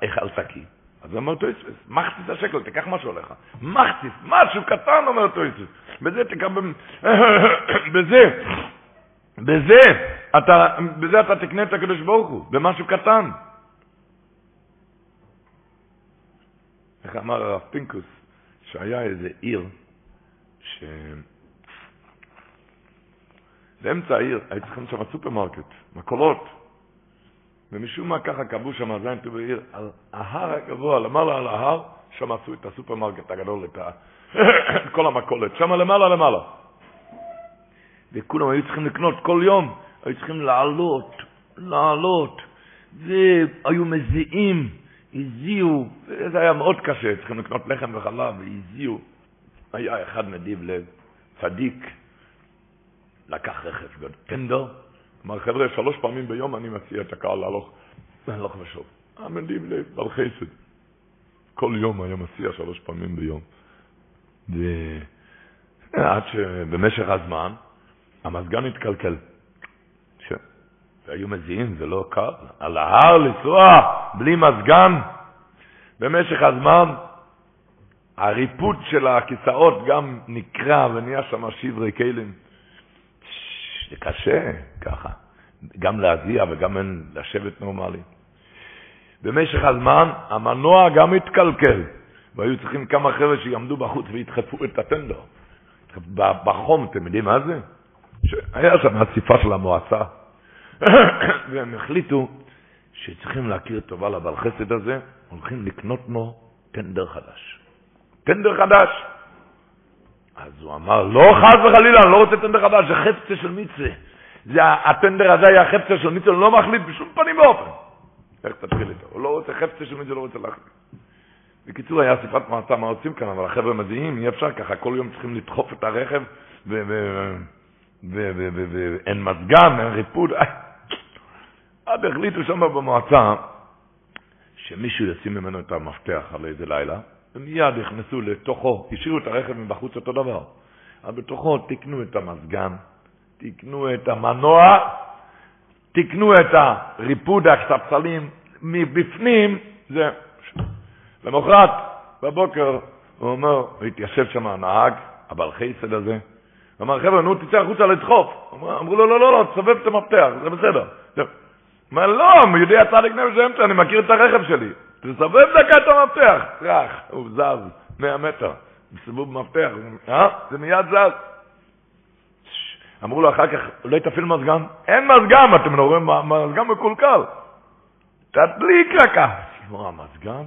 איך אל תקיא? אז אמר טויסס, מחציס השקל, תיקח משהו עליך. מחציס, משהו קטן, אומר טויסס. בזה תקבל, בזה, בזה, אתה, בזה אתה תקנה את הקדוש ברוך הוא, במשהו קטן. איך אמר הרב פינקוס, שהיה איזה עיר, ש... באמצע העיר, הייתי צריכים שם סופרמרקט, מכולת. ומשום מה ככה קבעו שם זין ט"ו בעיר, על ההר הגבוה, למעלה על ההר, שם עשו את הסופרמרקט הגדול, את. כל המכולת, שם למעלה למעלה. וכולם היו צריכים לקנות כל יום, היו צריכים לעלות, לעלות, והיו מזיעים, הזיעו, זה היה מאוד קשה, צריכים לקנות לחם וחלב, והזיעו. היה אחד נדיב לב, צדיק, לקח רכב, טנדר, אמר, חבר'ה, שלוש פעמים ביום אני מציע את הקהל להלוך, להלוך ושוב. לב, בעל חסד. כל יום היה מציע שלוש פעמים ביום. ועד שבמשך הזמן, המזגן התקלקל. והיו מזיעים, זה לא קל. על ההר לנסוע בלי מזגן. במשך הזמן, הריפוד של הכיסאות גם נקרע ונהיה שם שברי כלים. זה קשה, ככה. גם להזיע וגם לשבת נורמלי. במשך הזמן המנוע גם התקלקל, והיו צריכים כמה חבר'ה שיעמדו בחוץ וידחפו את הטנדר. בחום, אתם יודעים מה זה? היה שם אסיפה של המועצה, והם החליטו שצריכים להכיר טובה לבעל חסד הזה, הולכים לקנות לו טנדר חדש. טנדר חדש. אז הוא אמר, לא חס וחלילה, אני לא רוצה טנדר חדש, זה חפצה של מצווה. זה, הטנדר הזה היה חפצה של מצווה, הוא לא מחליט בשום פנים ואופן. איך תתחיל איתו? הוא לא רוצה חפצה של מצווה, לא רוצה להחליט. בקיצור, היה אסיפת מועצה, מה עושים כאן, אבל החבר'ה מזיעים, אי אפשר ככה, כל יום צריכים לדחוף את הרכב, ואין מזגן, אין ריפוד. עד החליטו שם במועצה שמישהו ישים ממנו את המפתח על איזה לילה, ומיד נכנסו לתוכו, השאירו את הרכב מבחוץ אותו דבר. אבל בתוכו תיקנו את המזגן, תיקנו את המנוע, תיקנו את הריפוד, הספסלים, מבפנים, זה... למחרת, בבוקר, הוא אומר, התיישב שם הנהג, הבעל חסד הזה, אמר, חבר'ה, נו, תצא החוצה לדחוף. אמרו לו, לא, לא, לא, תסובב את המפתח, זה בסדר. הוא אומר, לא, יהודי הצדיק נפש אמצע, אני מכיר את הרכב שלי. תסובב דקה את המפתח. טראח, הוא זז 100 מטר, בסיבוב מפתח, אה? זה מיד זז. אמרו לו אחר כך, אולי תפעיל מזגן? אין מזגן, אתם רואים, מזגן מקולקל. תדליק רק. אמרו, המזגן?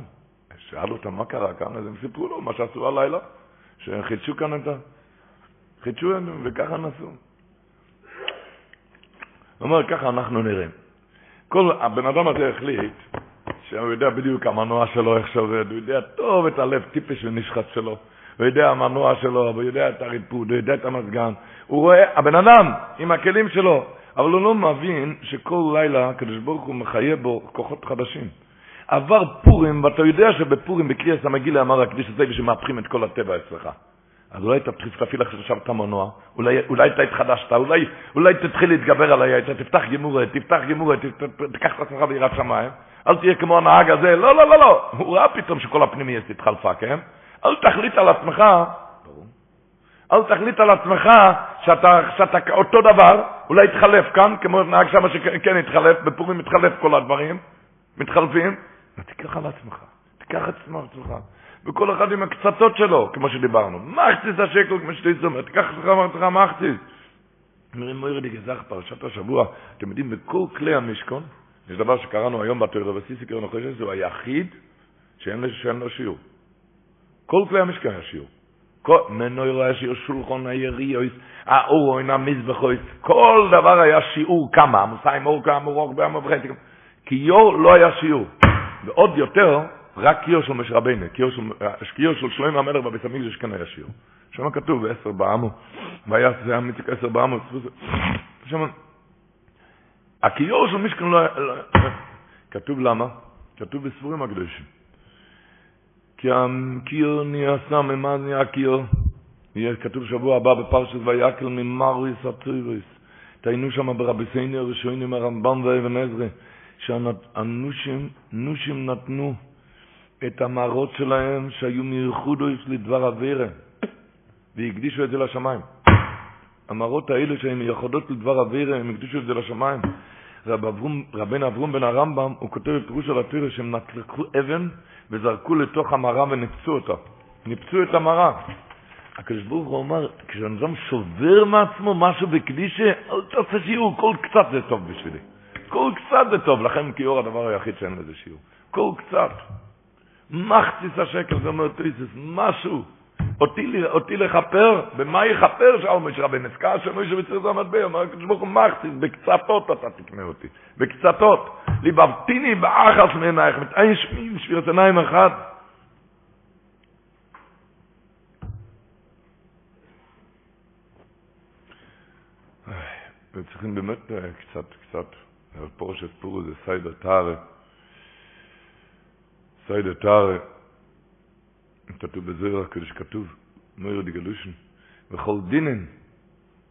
שאל אותם מה קרה כאן, אז הם סיפרו לו מה שעשו הלילה, שחידשו כאן את ה... חידשו לנו, וככה נסו. הוא אומר, ככה אנחנו נראים. כל הבן אדם הזה החליט שהוא יודע בדיוק המנוע שלו, איך שעובד, הוא יודע טוב את הלב טיפש ונשחט שלו, הוא יודע המנוע שלו, הוא יודע את הריפוד, הוא יודע את המזגן. הוא רואה, הבן אדם עם הכלים שלו, אבל הוא לא מבין שכל לילה הקדוש ברוך הוא מחיה בו כוחות חדשים. עבר פורים, ואתה יודע שבפורים, בקריאס המגילה אמר הקדיש הזה, שמהפכים את כל הטבע אצלך. אז אולי תפעיל עכשיו את המנוע, אולי, אולי אתה התחדשת, אולי, אולי תתחיל להתגבר עליי, אתה תפתח גימורת, תפתח גימורת, תיקח את עצמך ביראת שמיים, אל תהיה כמו הנהג הזה, לא, לא, לא, לא, הוא ראה פתאום שכל הפנימיות התחלפה, כן? אל תחליט על עצמך, אל תחליט על עצמך שאתה, שאתה אותו דבר, אולי יתחלף כאן, כמו נהג שם שכן התחלף, בפורים מתחלף כל הדברים, מתחלפים, ותיקח על עצמך, תיקח את עצמך. וכל אחד עם הקצתות שלו, כמו שדיברנו. מחציס השקל, כמו שאתה אומר, תיקח לך אמרתך מחציס. אומרים מוירי דגזך, פרשת השבוע, אתם יודעים, בכל כלי המשכון, יש דבר שקראנו היום בתוירה וסיסי קראנו חושש, זה היחיד שאין לו, שיעור. כל כלי המשכון היה שיעור. מנוירו היה שיעור שולחון היריויס, האורוין, המזבחויס, כל דבר היה שיעור כמה, המוסיים אור כמה, אור כמה, כי יור לא היה שיעור. ועוד יותר, רק קיור של משה רבינו, קיור של שלוים המלך בבית המקדש כאן היה שיעור. שם כתוב בעשר בעמו, והיה זה היה מציק עשר בעמו, שם, הקיור של משכן לא היה, כתוב למה? כתוב בספורים הקדושים. כי הקיור נעשה, ממה נהיה הקיור? יהיה כתוב שבוע הבא בפרשת ויקל ממריס הטריבריס. תהיינו שם ברבי סייני הראשונים הרמב"ם ואבן עזרא, שהנושים, נושים נתנו את המערות שלהם שהיו מייחודויס לדבר אבירה, והקדישו את זה לשמיים. המערות האלה שהן מייחודות לדבר אבירה, הם הקדישו את זה לשמיים. רב אברום, רבן אברום בן הרמב"ם, הוא כותב בפירוש על התירה שהם נטלקו אבן וזרקו לתוך המערה וניפצו אותה. ניפצו את המערה. הקדוש ברוך הוא אומר, כשאדם שובר מעצמו משהו בקדישה, אל תעשה שיעור, כל קצת זה טוב בשבילי. כל קצת זה טוב, לכן כיור הדבר היחיד שאין לזה שיעור. כל קצת. מחציס השקל, זה אומר תריסס, משהו. אותי, אותי לכפר, במה יכפר שאול משה רבי נזכר שמוישה בצריך זה המטבע, אומר הקדוש ברוך הוא מחציס, בקצתות אתה תקנה אותי, בקצתות. ליבבתיני באחס מעינייך, מתעין שמין שבירת עיניים אחד. וצריכים באמת קצת, קצת, פורשת פורו זה סיידר טהרה. סיידה טארה, כתוב בזוהר הקדוש כתוב, מויר דגלושן, וכל דינן,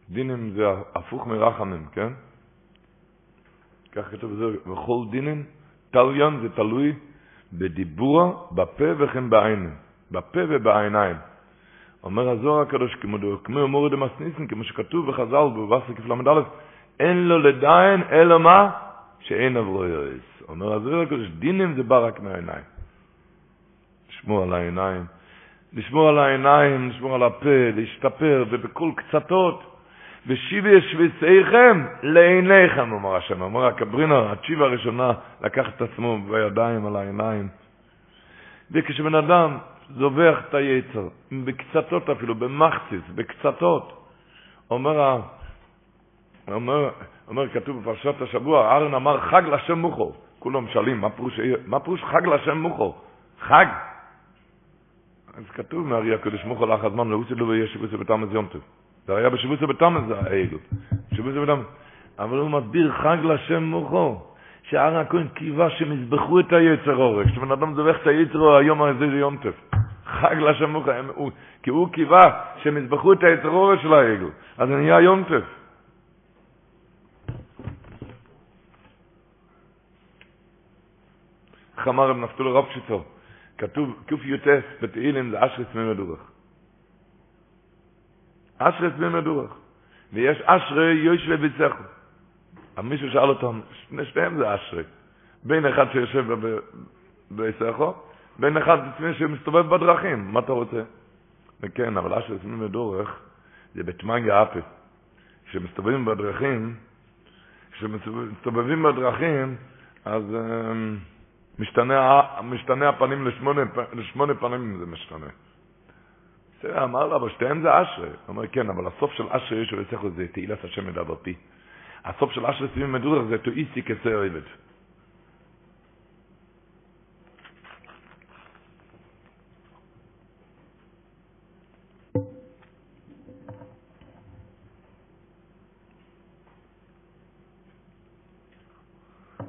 דינן זה הפוך מרחמים, כן? כך כתוב בזוהר, וכל דינן, טליון זה תלוי בדיבורה, בפה וכן בעין, בפה ובעיניים. אומר הזוהר הקדוש, כמו אמור דמסניסן, כמו שכתוב בחז"ל, בבשר כפל"א, אין לו לדיין, אלא מה? שאין עברו יועץ. אומר הזוהר הקדוש, דינם זה בא רק מהעיניים. לשמור על העיניים, לשמור על העיניים, לשמור על הפה, להשתפר, ובכל קצתות, ושיבי שביציכם לעיניכם, אומר השם. אומר הקברינה, התשיבה הראשונה, לקח את עצמו בידיים על העיניים. וכשבן אדם זובח את היצר, בקצתות אפילו, במחציס, בקצתות. אומר, אומר, אומר כתוב בפרשת השבוע, אהרן אמר חג לשם מוכו. כולם שואלים, מה פירוש חג לשם מוכו? חג? אז כתוב מארי הקדוש מוכו לאח הזמן, לאוסי לו ויש שיבוסי בתמז יום טוב. זה היה בשיבוסי בתמז העגל. שיבוסי בתמז. אבל הוא מסביר חג לשם מוכו. שהר הכהן קיווה שהם יזבחו את היצר אורק, שבן אדם זובח את היצר היום הזה זה יום טף. חג לשם מוכו, כי הוא קיווה שהם יזבחו את היצר אורק של העגל, אז זה נהיה יום טף. איך אמר רב נפתול רב שיצו? כתוב קי"ס בתהילים זה אשרי צמי מדורך. אשרי צמי מדורך. ויש אשרי יושבי ביצחו. מישהו שאל אותם, שניהם זה אשרי. בין אחד שיושב ביצחו, בין אחד שמסתובב בדרכים, מה אתה רוצה? וכן, אבל צמי מדורך זה בתמנגה אפס. כשמסתובבים בדרכים, כשמסתובבים בדרכים, אז... Um, משתנה, משתנה הפנים לשמונה, לשמונה פנים זה משתנה. בסדר, אמר לו, אבל שתיהם זה אשרי. הוא אומר, כן, אבל הסוף של אשרי יש ולצחו זה תהילת השם מדבר פי. הסוף של אשרי סביב מדורך זה תואיסי כסר עבד.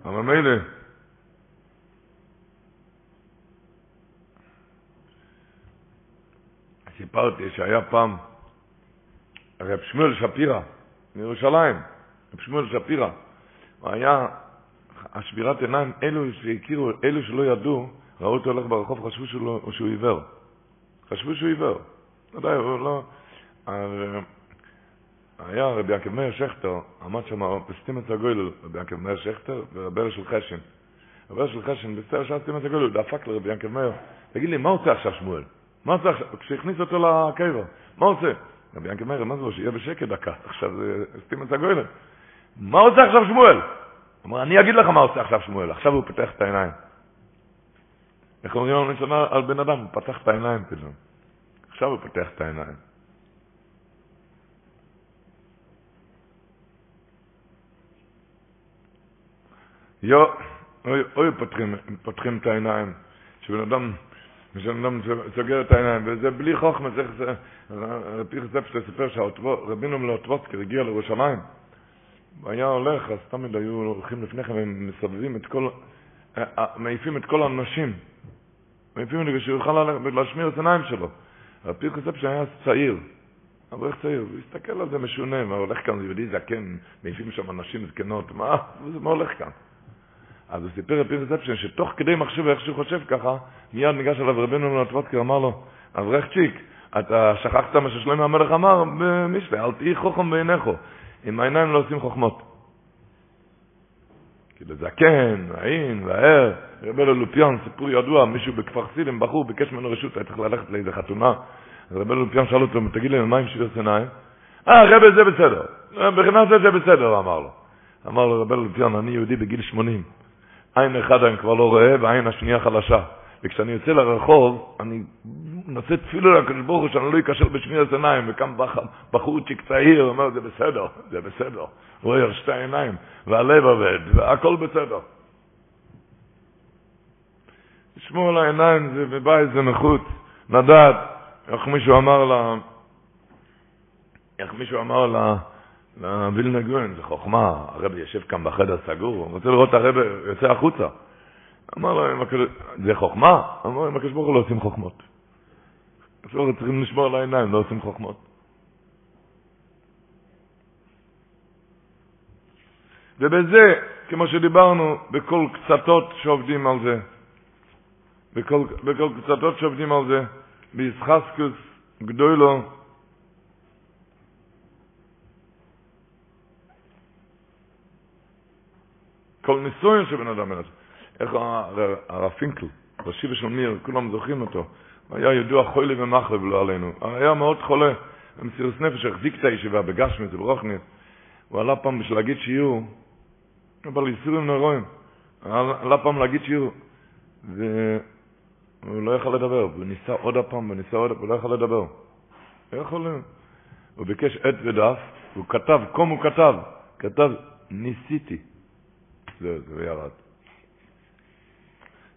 אבל מילא, שהיה פעם רב שמואל שפירא מירושלים, רב שמואל שפירא, היה, השבירת עיניים, אלו שהכירו, אלו שלא ידעו, ראו אותו הולך ברחוב, חשבו שהוא, שהוא עיוור. חשבו שהוא עיוור. ודאי, הוא לא... היה רבי יעקב מאיר שכטר, עמד שם בסתימת הגויל, רבי יעקב מאיר שכטר ורבי של חשן. רבי של חשן, בסתר שעה סתימת הגויל, הוא דפק לרבי יעקב מאיר, תגיד לי, מה עושה עכשיו שמואל? מה זה עכשיו? כשהכניס אותו לקבר, מה עושה? רבי ינקי אומר, מה זה, שיהיה בשקט דקה, עכשיו זה סתים את הגוילת. מה עושה עכשיו שמואל? אומר, אני אגיד לך מה עושה עכשיו שמואל, עכשיו הוא פותח את העיניים. איך אומרים לנו נשנה על בן אדם, הוא פתח את העיניים פתאום. עכשיו הוא פותח את העיניים. יו, אוי, אוי פותחים, פותחים את העיניים. שבן אדם ושבן אדם סוגר את העיניים, וזה בלי חוכמה, צריך, רבי חספשטר סיפר שרבינו מלוטבוצקר הגיע לירושלים, והיה הולך, אז תמיד היו הולכים לפני כן ומסבבים את כל, אה, אה, מעיפים את כל הנשים, מעיפים את זה שהוא יוכל ללכת להשמיר את העיניים שלו. רבי חספשטר היה צעיר, אברך צעיר, הוא הסתכל על זה משונה, מה הולך כאן יהודי זקן, מעיפים שם נשים זקנות, מה, מה הולך כאן? אז הוא סיפר רבי רספשן שתוך כדי מחשב איך שהוא חושב ככה, מיד ניגש אליו רבנו מנטוודקר, אמר לו, אברך צ'יק, אתה שכחת מה ששלמה המלך אמר במשלי, אל תהי חוכם בעיניך, עם העיניים לא עושים חוכמות. כאילו זקן, העין, והער, רבנו לופיון, סיפור ידוע, מישהו בכפר סילים, בחור, ביקש ממנו רשות, היה צריך ללכת לאיזה חתונה, אז רבנו לופיון שאל אותו, תגיד לי, מה עם שיר סיני? אה, רבי זה בסדר, מבחינת זה זה בסדר, אמר לו. אמר לו רבנו לופיון, אני יהודי בגיל 80, עין אחד אני כבר לא רואה, והעין השנייה חלשה. וכשאני יוצא לרחוב, אני נושא תפילו לקדוש ברוך הוא שאני לא אכשל בשמיר עיניים, וקם בחורצ'יק צעיר, אומר, זה בסדר, זה בסדר. הוא רואה שתי עיניים, והלב עובד, והכל בסדר. לשמור על העיניים זה בבית זה נכות, לדעת, איך מישהו אמר לה, איך מישהו אמר לה, לווילנה גוין, זה חוכמה, הרבי יושב כאן בחדר סגור, הוא רוצה לראות את הרבי יוצא החוצה. אמר לו, זה חוכמה? אמר לו, עם הקדוש ברוך הוא לא עושים חוכמות. אפילו צריכים לשמור על העיניים, לא עושים חוכמות. ובזה, כמו שדיברנו, בכל קצתות שעובדים על זה, בכל, בכל קצתות שעובדים על זה, בישחסקוס גדולו, כל ניסויים שבן אדם מנסה. איך הרב פינקל, בשיבה של מיר, כולם זוכרים אותו, היה ידוע חולי ומחרב לא עלינו, היה מאוד חולה, במסירות נפש, החזיק את הישיבה בגשמית וברוכנית, הוא עלה פעם בשביל להגיד שיעור, אבל ייסורים נורואים, עלה פעם להגיד שיעור, הוא לא יכול לדבר, והוא ניסה עוד הפעם, וניסה עוד הפעם, הוא לא יכול לדבר. לא יכול... הוא ביקש עט ודף, הוא כתב, קום הוא כתב, כתב, ניסיתי. זהו, זה ירד.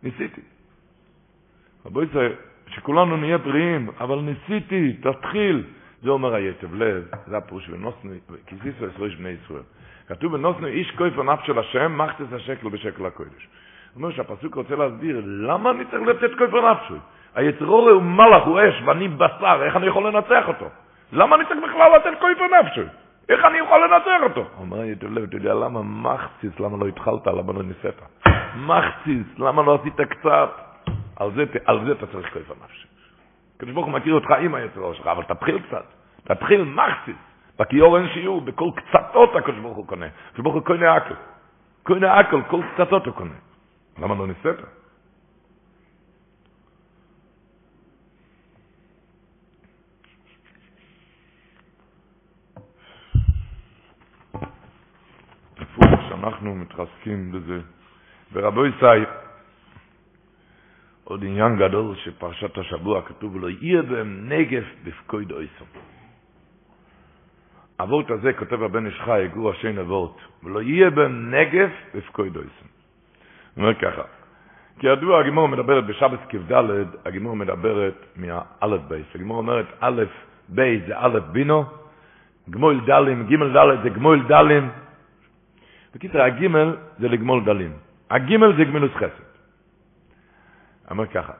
ניסיתי. רבו ישראל, שכולנו נהיה בריאים, אבל ניסיתי, תתחיל. זה אומר היטב לב, זה הפירוש בנוסנו, כיסיסו עשרוש בני ישראל. כתוב בנוסנו, איש כויפר נפש של השם, מחצס השקל בשקל הקודש. זאת אומרת שהפסוק רוצה להסביר, למה אני צריך לתת כויפר נפשי? היצרור הוא מלאך, הוא אש, ואני בשר, איך אני יכול לנצח אותו? למה אני צריך בכלל לתת כויפר נפשי? איך אני יכול לנצח אותו? אומר, לב, אתה יודע למה מחציס, למה לא התחלת, למה לא ניסית? מחציס, למה לא עשית קצת? על זה, על זה אתה צריך כויפר נפשי. הקדוש ברוך הוא מכיר אותך עם היצר שלך, אבל תתחיל קצת. תתחיל מחציס. בכיור אין שיעור, בכל קצתות הקדוש ברוך הוא קונה. הקדוש ברוך הוא קונה הכל. קונה הכל, כל קצתות הוא קונה. למה לא ניסית? הפוך שאנחנו מתחזקים בזה. ורבו ישראל, עוד עניין גדול שפרשת השבוע כתוב לו, יהיה בהם נגף בפקוד אויסום. אבות הזה כותב הבן איש חי, גור השן אבות, ולא יהיה בהם נגף בפקוד אויסום. הוא אומר ככה, כי ידוע הגימור מדברת בשבת כ"ד, הגימור מדברת מהאלף בייס. הגימור אומרת א' בייס זה א' בינו, גמול דלים, ג' ד' זה גמול דלים. בקיצר, הג' זה לגמול דלים. הג' זה גמילוס חסד. אומר ככה,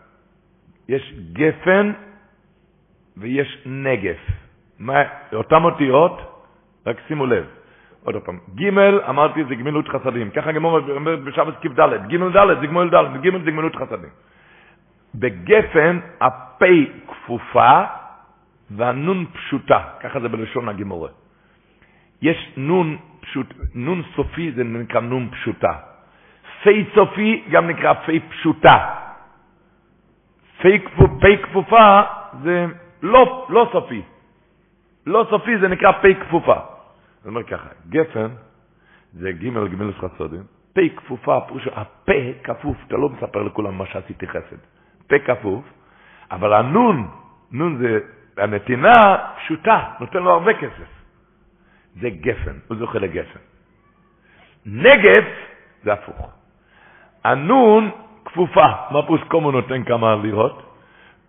יש גפן ויש נגף. מה, אותם אותיות, רק שימו לב. עוד פעם, ג' אמרתי זה גמילות חסדים, ככה גמור אומרת בשבת כ"ד, ג' ד' זה גמול ד', ג' זה גמילות חסדים. בגפן הפ' כפופה והנון פשוטה, ככה זה בלשון הגמורה. יש נון פשוט, נון סופי זה נקרא נון פשוטה. פי סופי גם נקרא פי פשוטה. פי כפופה זה לא, לא סופי. לא סופי זה נקרא פי כפופה. זאת אומרת ככה, גפן זה ג' גמילוס חסודים, פי כפופה, פירושו, הפה כפוף, אתה לא מספר לכולם מה שעשיתי חסד. פה כפוף, אבל הנון, נון זה, הנתינה פשוטה, נותן לו הרבה כסף. זה גפן, הוא זוכה לגפן. נגף זה הפוך. הנון כפופה, פירוש קומו נותן כמה לירות,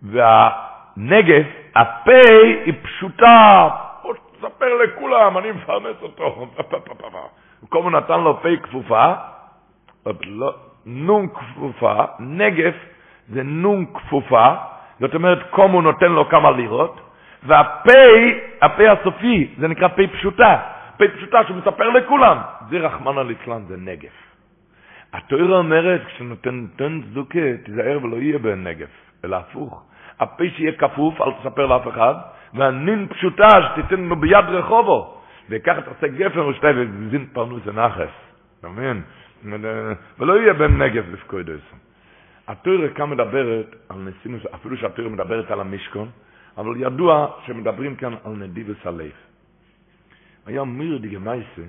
והנגף, הפה היא פשוטה, תספר לכולם, אני מפרנס אותו. קומו נתן לו פה כפופה, נון כפופה, נגף זה נון כפופה, זאת אומרת קומו נותן לו כמה לירות, והפה, הפה הסופי, זה נקרא פה פשוטה. פה פשוטה שמספר לכולם. זה רחמנא ליצלן, זה נגף. התוירה אומרת, כשנותן צדוקה, תיזהר ולא יהיה בן נגף, אלא הפוך. הפה שיהיה כפוף, אל תספר לאף אחד, והנין פשוטה, שתיתן לנו ביד רחובו. וככה תעשה גפן ושתי וזין פרנוס הנחס. אתה מבין? ולא יהיה בהם נגף בפקודס. התוירה כאן מדברת על נסינוס, אפילו שהתוירה מדברת על המשכון, אבל ידוע שמדברים כאן על נדיבס הלב. היה מוירא'דיגע מעשה,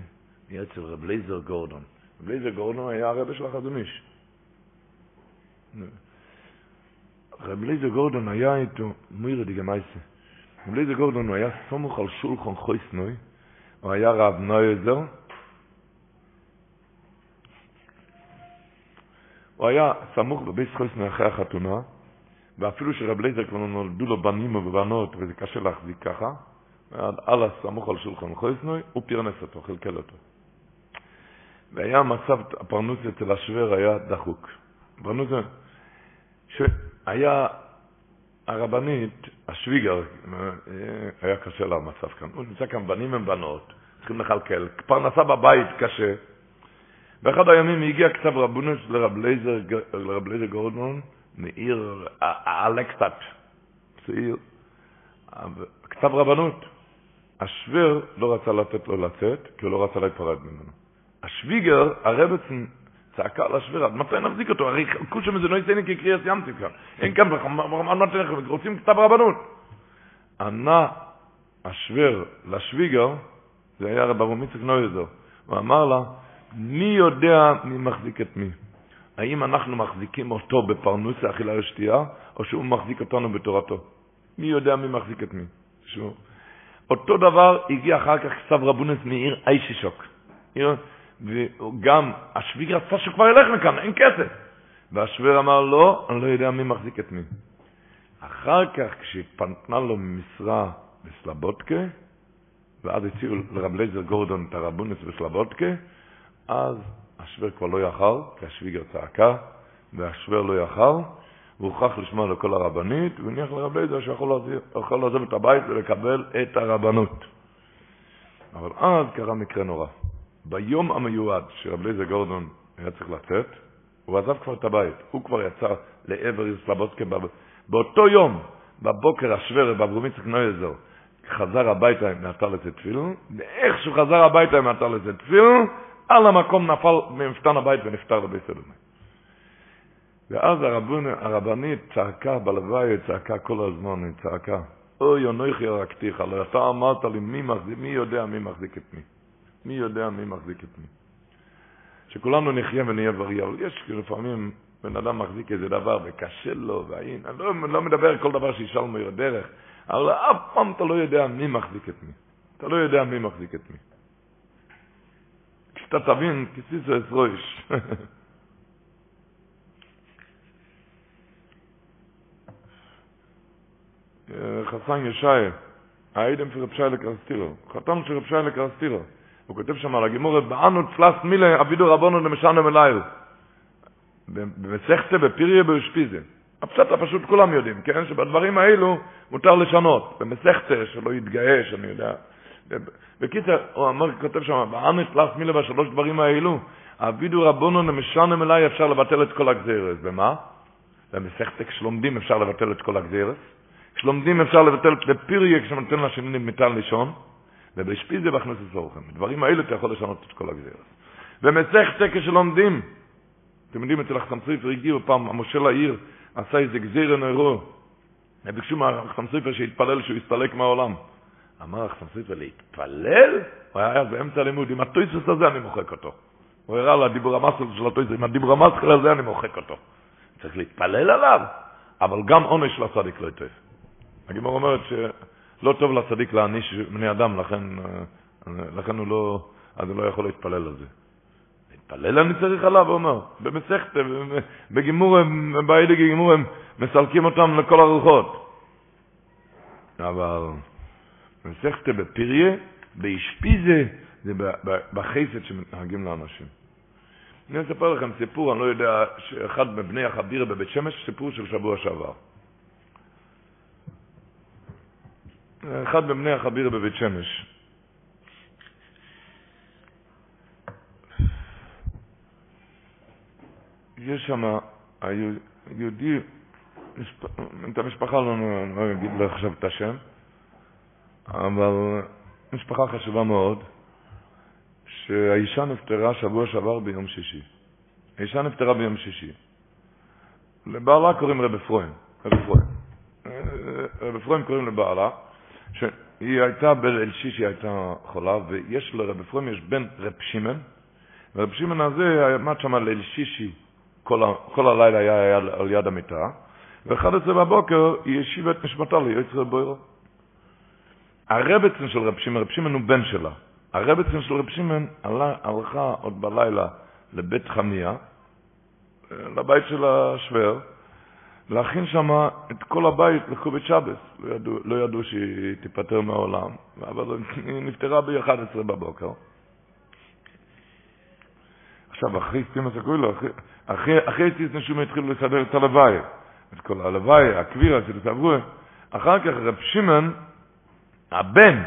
אצל רב לייזר גורדון. רב לייזר גורדון היה הרבה של החזון איש. רב לייזר גורדון היה איתו מוירא'דיגע מעשה. רב לייזר גורדון היה סמוך על שולחן חויסנוי, הוא היה רב לייזר, הוא היה סמוך בבית חויסנוי אחרי החתונה, ואפילו שרב לייזר כבר נולדו לו בנים ובנות, וזה קשה להחזיק ככה, על הסמוך על שולחן חויסנוי, הוא פרנס אותו, כלכל אותו. והיה מצב, הפרנוס אצל השווער היה דחוק. פרנוס, שהיה הרבנית, השוויגער, היה קשה לה המצב כאן. הוא נמצא כאן, בנים הם בנות, צריכים לכלכל, פרנסה בבית קשה. באחד הימים הגיע כתב רבונוס לרב לייזר, לרב לייזר גורדון, מעיר אלקטת, צעיר, כתב רבנות. השוור לא רצה לתת לו לצאת, כי הוא לא רצה להיפרד ממנו. השוויגר, הרבצן, צעקה על השוור, עד מתי נחזיק אותו? הרי כושם זה לא יצא לי כקריאת ימתי כאן. אין כאן, על מה תלך, רוצים כתב רבנות. ענה השוור לשוויגר, זה היה רב אבו מיצק נויזר, הוא אמר לה, מי יודע מי מחזיק את מי? האם אנחנו מחזיקים אותו בפרנוסה, אכילה ושתייה, או שהוא מחזיק אותנו בתורתו? מי יודע מי מחזיק את מי? שהוא... אותו דבר הגיע אחר כך כסב רבונס מעיר איישישוק. וגם השוויג רצה שכבר ילך מכאן, אין כסף. והשווער אמר לא, אני לא יודע מי מחזיק את מי. אחר כך, כשהתפנתה לו משרה בסלבודקה, ואז הציעו לרב לייזר גורדון את הרבונס בסלבודקה, אז השווער כבר לא יכל, כי השוויגער צעקה, והשווער לא יכל, והוא הוכרח לשמוע לקול הרבנית, והניח לרב לייזר שיכול לעזוב את הבית ולקבל את הרבנות. אבל אז קרה מקרה נורא. ביום המיועד שרב לייזר גורדון היה צריך לצאת, הוא עזב כבר את הבית, הוא כבר יצא לעבר סלבודקה. באותו יום, בבוקר השוור באברום יצחק נויזר חזר הביתה עם נטל את תפילין, ואיך חזר הביתה עם נטל את תפילין, על המקום נפל ממפתן הבית ונפטר לבית סדומי. ואז הרבנית צעקה בלוואי, צעקה כל הזמן, היא צעקה, אוי, אנוכי הרגתיך, לא אתה אמרת לי מי, מחזיק, מי יודע מי מחזיק את מי. מי יודע מי מחזיק את מי. שכולנו נחיה ונהיה בריא, אבל יש לפעמים בן אדם מחזיק איזה דבר וקשה לו, והאין, אני לא, לא מדבר כל דבר שישאל מאיר דרך, אבל אף פעם אתה לא יודע מי מחזיק את מי. אתה לא יודע מי מחזיק את מי. כשאתה תבין, כסיסו אסרויש. חסן ישי, האידם של רב שיילה קרסטירו, חתם של רב שיילה קרסטירו, הוא כותב שם על הגימורת, באנו צלס מילה אבידו רבונו למשנה מלייל. במסכתה בפיריה באושפיזה. הפשט הפשוט כולם יודעים, כן? שבדברים האלו מותר לשנות. במסכתה, שלא יתגאה, שאני יודע. בקיצר, הוא אמר, כותב שם, באנו צלס מילה בשלוש דברים האלו, אבידו רבונו למשנה מלייל אפשר לבטל את כל הגזירס. במה? במסכתה כשלומדים אפשר לבטל את כל הגזירס. כשלומדים אפשר לבטל בפיריה כשנותן לשני מיטה לישון. ובשפיזה בכנסת אורחם. דברים האלה אתה יכול לשנות את כל הגזירה. ומסכת כשלומדים, אתם יודעים, אצל החסמסריפר הגיעו פעם, המושל העיר עשה איזה גזירה נוירו, וביקשו מהחסמסריפר שיתפלל שהוא יסתלק מהעולם. אמר החסמסריפר, להתפלל? הוא היה באמצע הלימוד, עם הטויסוס הזה אני מוחק אותו. הוא הראה לדיבור המסל של הטויסוס, עם הדיבור המסל הזה אני מוחק אותו. צריך להתפלל עליו, אבל גם עונש לצדיק לא יטויס. הגימור אומרת ש... לא טוב לצדיק להעניש בני אדם, לכן, לכן הוא לא, אז הוא לא יכול להתפלל על זה. להתפלל אני צריך עליו, הוא אומר, במסכת, בגימור, באידי גימור הם מסלקים אותם לכל הרוחות. אבל במסכת בפריה, באשפיזה, זה בחסד שמתנהגים לאנשים. אני אספר לכם סיפור, אני לא יודע, שאחד מבני החביר בבית שמש, סיפור של שבוע שעבר. אחד מבני החביר בבית שמש. יש שם, היהודי, את המשפחה לא, לא אגיד לך עכשיו את השם, אבל משפחה חשובה מאוד, שהאישה נפטרה שבוע שעבר ביום שישי. האישה נפטרה ביום שישי. לבעלה קוראים רב אפרים, רב אפרים. רב אפרים קוראים לבעלה, שהיא הייתה בליל שישי, הייתה חולה, ויש לרב אפרים, יש בן רב שמעון, ורב שמעון הזה עמד שם ליל שישי, כל, ה, כל הלילה היה, על יד המיטה, ו-11 בבוקר היא השיבה את נשמתה ליוצר בוירו. הרבצן של רב שמעון, רב שמעון הוא בן שלה, הרבצן של רב שמעון הלכה עוד בלילה לבית חמיה, לבית של השוור, להכין שם את כל הבית לקובת שבס. לא ידעו, לא ידעו שהיא תיפטר מהעולם, אבל היא נפטרה ב-11 בבוקר. עכשיו, אחרי סטימה סקוילו, אחרי, אחרי סטיס נשום התחילו לסדר את הלוואי, את כל הלוואי, הקבירה של. אחר כך רב שמעון, הבן,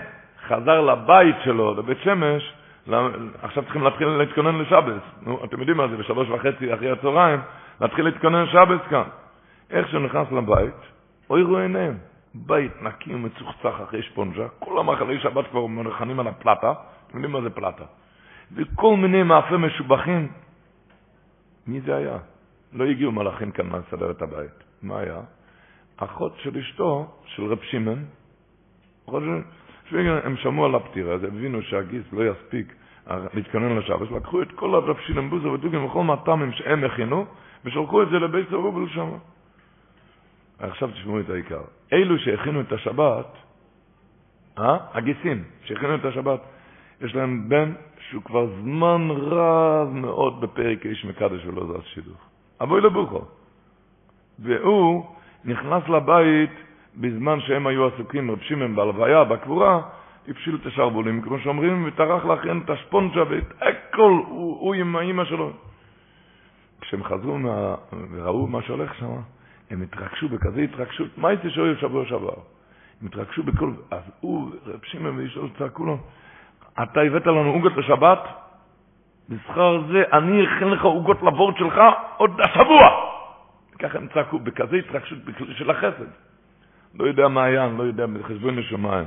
חזר לבית שלו, לבית שמש, עכשיו צריכים להתחיל להתכונן לשבס. נו, אתם יודעים מה זה, בשלוש וחצי אחרי הצהריים, להתחיל להתכונן לשבס כאן. איך שהוא נכנס לבית, אוי רואה עיניהם. בית נקי ומצוחצח אחרי שפונג'ה, כל המאכלי שבת כבר מונחנים על הפלטה, אתם יודעים מה זה פלטה? וכל מיני מאפה משובחים. מי זה היה? לא הגיעו מלאכים כאן לסדר את הבית. מה היה? אחות של אשתו, של רב שמעון, הם שמעו על הפטירה, אז הבינו שהגיס לא יספיק להתכונן לשבת, לקחו את כל התבשילים בוזו ודוגים וכל מהטעמים שהם הכינו, ושלחו את זה לבית הרובל שם. עכשיו תשמעו את העיקר. אלו שהכינו את השבת, אה? הגיסים שהכינו את השבת, יש להם בן שהוא כבר זמן רב מאוד בפרק איש מקדש ולא זז שידוך. אבוי לבוכו. והוא נכנס לבית בזמן שהם היו עסוקים, רב שמעון בהלוויה, בקבורה, הפשיל את השרבולים, כמו שאומרים, וטרח להכין את השפונג'ה ואת הכל, הוא, הוא עם האמא שלו. כשהם חזרו מה, וראו מה שהולך שם, הם התרגשו בכזה התרגשות, מה הייתי שואל שבוע שעבר? הם התרגשו בכל, אז הוא, רב שמעון ואישו צעקו לו, אתה הבאת לנו עוגות לשבת, בשכר זה אני אכן לך עוגות לבורד שלך עוד השבוע. ככה הם צעקו, בכזה התרגשות של החסד. לא יודע מה היה, אני לא יודע, בחשבון לשמיים.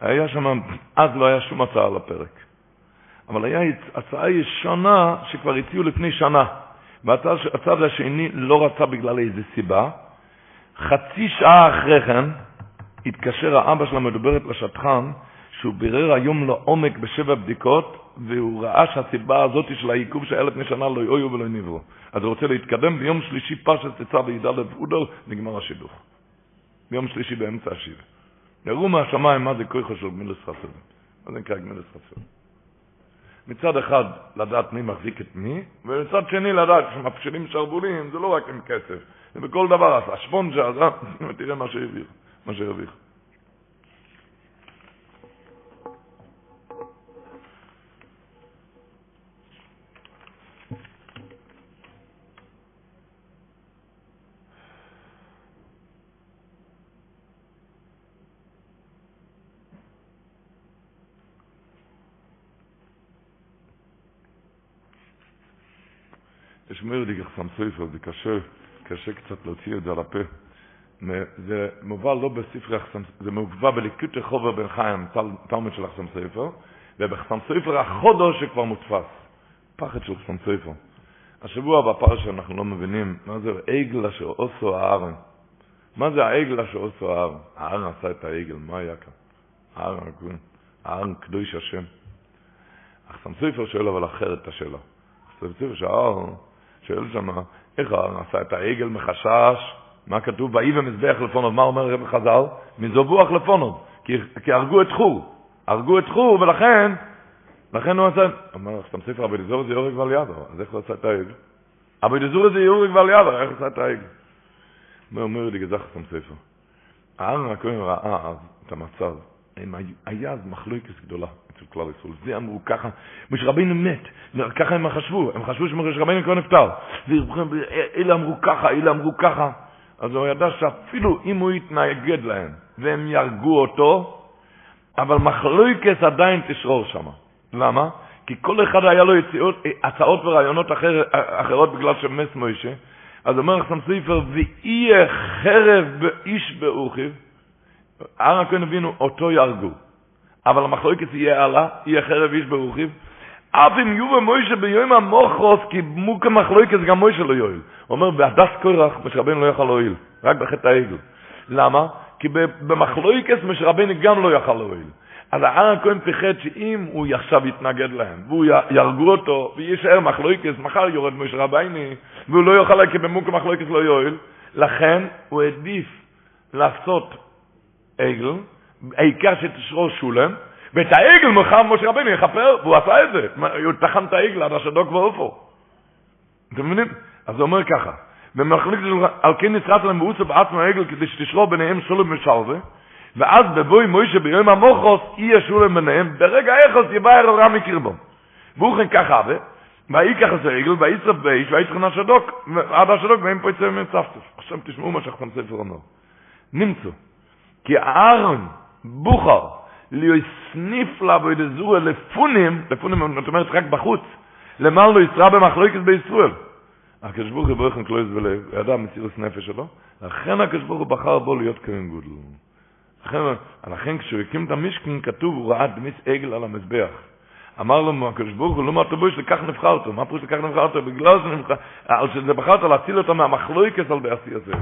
היה שם, אז לא היה שום הצעה על הפרק. אבל היה הצעה ישנה שכבר הציעו לפני שנה. והצד השני לא רצה בגלל איזו סיבה. חצי שעה אחרי כן התקשר האבא של המדוברת לשטחן, שהוא בירר היום לעומק בשבע בדיקות, והוא ראה שהסיבה הזאת של העיכוב שהיה לפני שנה לא יהיו ולא נברו. אז הוא רוצה להתקדם, ביום שלישי פרשת תצא וידע אודו, נגמר השידוך. ביום שלישי באמצע השיבה. יראו מהשמיים מה זה כוחו של גמילס חסד. מה זה נקרא גמילס חסד? מצד אחד לדעת מי מחזיק את מי, ומצד שני לדעת כשמפשילים שרבולים זה לא רק עם כסף, זה בכל דבר, השפונג'ה, תראה מה שהרוויח, לי גחסם ספר, זה קשה, קשה קצת להוציא את זה על הפה. זה מובא לא בספר החסם, זה מובא בליקוטי חובר בן חיים, תלמוד של החסם ספר, ובחסם ספר החודו שכבר מודפס. פחד של חסם ספר. השבוע בפרשה אנחנו לא מבינים מה זה עגל אשר עושו הארן. מה זה העגל אשר עושו הארן? הארן עשה את העגל, מה היה כאן? הארן, הארן קדוש השם. החסם ספר שואל אבל אחרת את השאלה. ספר שהארן שואל שם, איך עשה את העגל מחשש? מה כתוב? ויהי במזבח לפונו, מה אומר רב חז"ל? מזובוח לפונו, כי, כי הרגו את חור. הרגו את חור, ולכן, לכן הוא עשה, אומר, סתם ספר, אבי דזור זה יורק ועל ידו, אז איך הוא עשה את העגל? אבי דזור זה יורק ועל ידו, איך עשה את העגל? הוא אומר לי, גזח סתם ספר. הארן הכהן ראה אז את המצב, היה אז מחלוקת גדולה. אצל כלל ישראל. זה אמרו ככה, משה מת, ככה הם חשבו, הם חשבו שמשה כבר נפטר. אלה אמרו ככה, אלה אמרו ככה. אז הוא ידע שאפילו אם הוא יתנגד להם והם יהרגו אותו, אבל מחלוקת עדיין תשרור שם. למה? כי כל אחד היה לו יציאות, הצעות ורעיונות אחר, אחרות בגלל שמס מוישה. אז אומר חסם סופר, ויהיה חרב באיש באוחיו, הר הכהן הבינו, אותו יהרגו. אבל המחלוקת יהיה הלאה, יהיה חרב איש ברוחיו. אף אם יובה מוישה ביום המוחרוס, כי מוקה מחלוקת גם מוישה לא יועיל. הוא אומר, בהדס קורח, משה רבנו לא יוכל להועיל, רק בחטא העגל. למה? כי במחלוקת משה רבנו גם לא יוכל להועיל. אז הער הכהן פיחד שאם הוא עכשיו יתנגד להם, והוא יהרגו אותו, ויישאר מחלוקת, מחר יורד משה רבני, והוא לא יוכל, כי במוקה מחלוקת לא יועיל, לכן הוא העדיף לעשות עגל, העיקר שתשרור שולם, ואת העגל מחר משה רבנו יכפר, והוא עשה את זה. הוא טחן את העגל עד השדוק ואופו. אתם מבינים? אז הוא אומר ככה, של על כן נצרת להם בעוצה בעצמו העגל כדי שתשרור ביניהם שולם ושלווה, ואז בבואי מוישה ביום המוחוס יהיה שולם ביניהם, ברגע האחוס יבא הרע מקרבו. והוא כן ככה, ככה זה עגל, ויצרף באיש, ויצרף השדוק, עד השדוק, והם פה יצא מצפתף. עכשיו תשמעו מה שחתם ספר אומר. נמצא, כי אהרון, בוכר, להיות סניף לעבוד זורה לפונים, לפונים, זאת אומרת רק בחוץ, למען לא ישרה במחלוקת בישראל. הקדוש ברוך הוא בלב, הוא ידע מסירות נפש שלו, לכן הקדוש ברוך הוא בחר בו להיות כהן גודל. לכן, לכן כשהוא הקים את המשכן כתוב, הוא ראה דמיס עגל על המזבח. אמר לו הקדוש ברוך הוא, לא מה תבוש לכך נבחרת, מה פירוש לכך נבחרת? בגלל שנבחר, על שזה בחרת להציל אותו מהמחלוקת על בעשי הזה.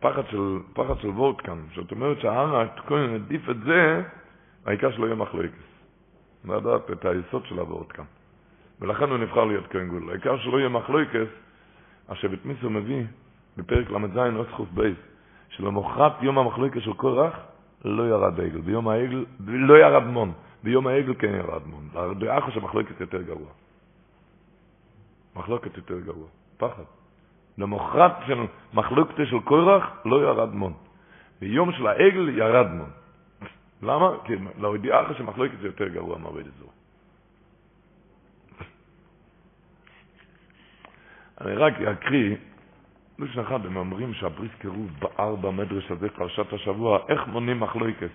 פחד של, פחד של וורט כאן, זאת אומרת שההר הכהן עדיף את זה, העיקר שלא יהיה מחלוקת. לדעת את היסוד של הבאות כאן. ולכן הוא נבחר להיות כהן גודל. העיקר שלא יהיה מחלוקס, השבט מיסו מביא בפרק ל"ז עוד חוף בייס, שלמחרת יום המחלוקס של קורח לא ירד עגל, ביום העגל לא ירד מון, ביום העגל כן ירד מון. דעך שמחלוקת יותר גרוע. מחלוקת יותר גרוע, פחד. למחרת של מחלוקת של קורח לא ירד מון. ביום של העגל ירד מון. למה? כי להודיעך שמחלוקת זה יותר גרוע מעבד זו. אני רק אקריא, לושן אחד, הם אומרים שהבריס קירוב בער במדרש הזה, פרשת השבוע, איך מונים מחלוקת?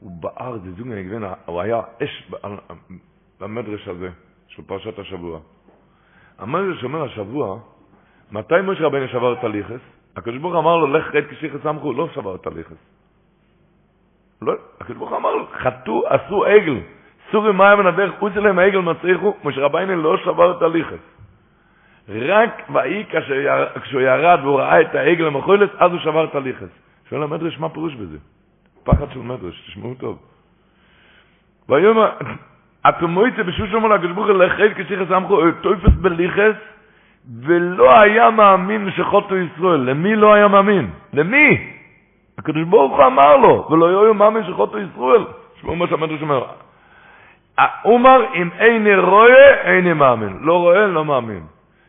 הוא בער, זה זוג הנגבנה, הוא היה אש במדרש הזה של פרשת השבוע. המדרש אומר השבוע, מתי משה רבנו שבר את הליכס? הקדוש ברוך אמר לו, לך רד כשיחס סמכו, לא שבר את הליכס. לא, הקדוש ברוך אמר לו, חטאו, עשו עגל, סורי מים ונדרך, חוץ אליהם העגל מצריכו, משה רבנו לא שבר את הליכס. רק ויהי כשהוא ירד והוא ראה את העגל המחולת, אז הוא שבר את הליכס. שואל המדרש, מה פירוש בזה? פחד של מדרש, תשמעו טוב. ויאמר, אתם מויצא בשושו מול הקדוש ברוך הוא לחייל כשיחס אמחו, טויפס בליכס, ולא היה מאמין שחוטו ישראל. למי לא היה מאמין? למי? הקדוש ברוך הוא אמר לו, ולא היה מאמין שחוטו ישראל. שמעו מה שהמדרש אומר. הוא אמר, אם איני רואה, איני מאמין. לא רואה, לא מאמין.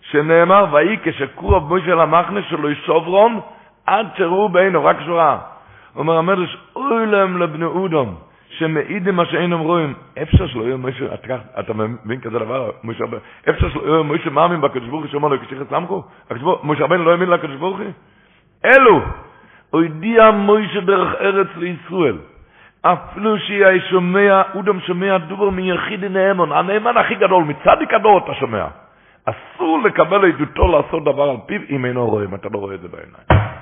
שנאמר, ויהי כשקורב מוישה למחנה שלו יסוברון, עד שראו בעינו, רק שורה. אומר המדרש, אוי להם לבני אודום, שמעידים מה שאינם רואים. אפשר שלא יהיה מוישה, אתה מבין כזה דבר, אפשר שלא יהיה מוישה מאמין בקדוש ברוך הוא שאומר לו, כשיחס סמכו? מוישה רבנו לא האמין לקדוש ברוך הוא? אלו, הודיע מוישה דרך ארץ לישראל. אפילו שיהיה שומע, אודם שומע דובר מיחיד נאמון, הנאמן הכי גדול, מצדיק הדור אתה שומע. אסור לקבל עדותו לעשות דבר על פיו אם אינו רואה, אם אתה לא רואה את זה בעיניים.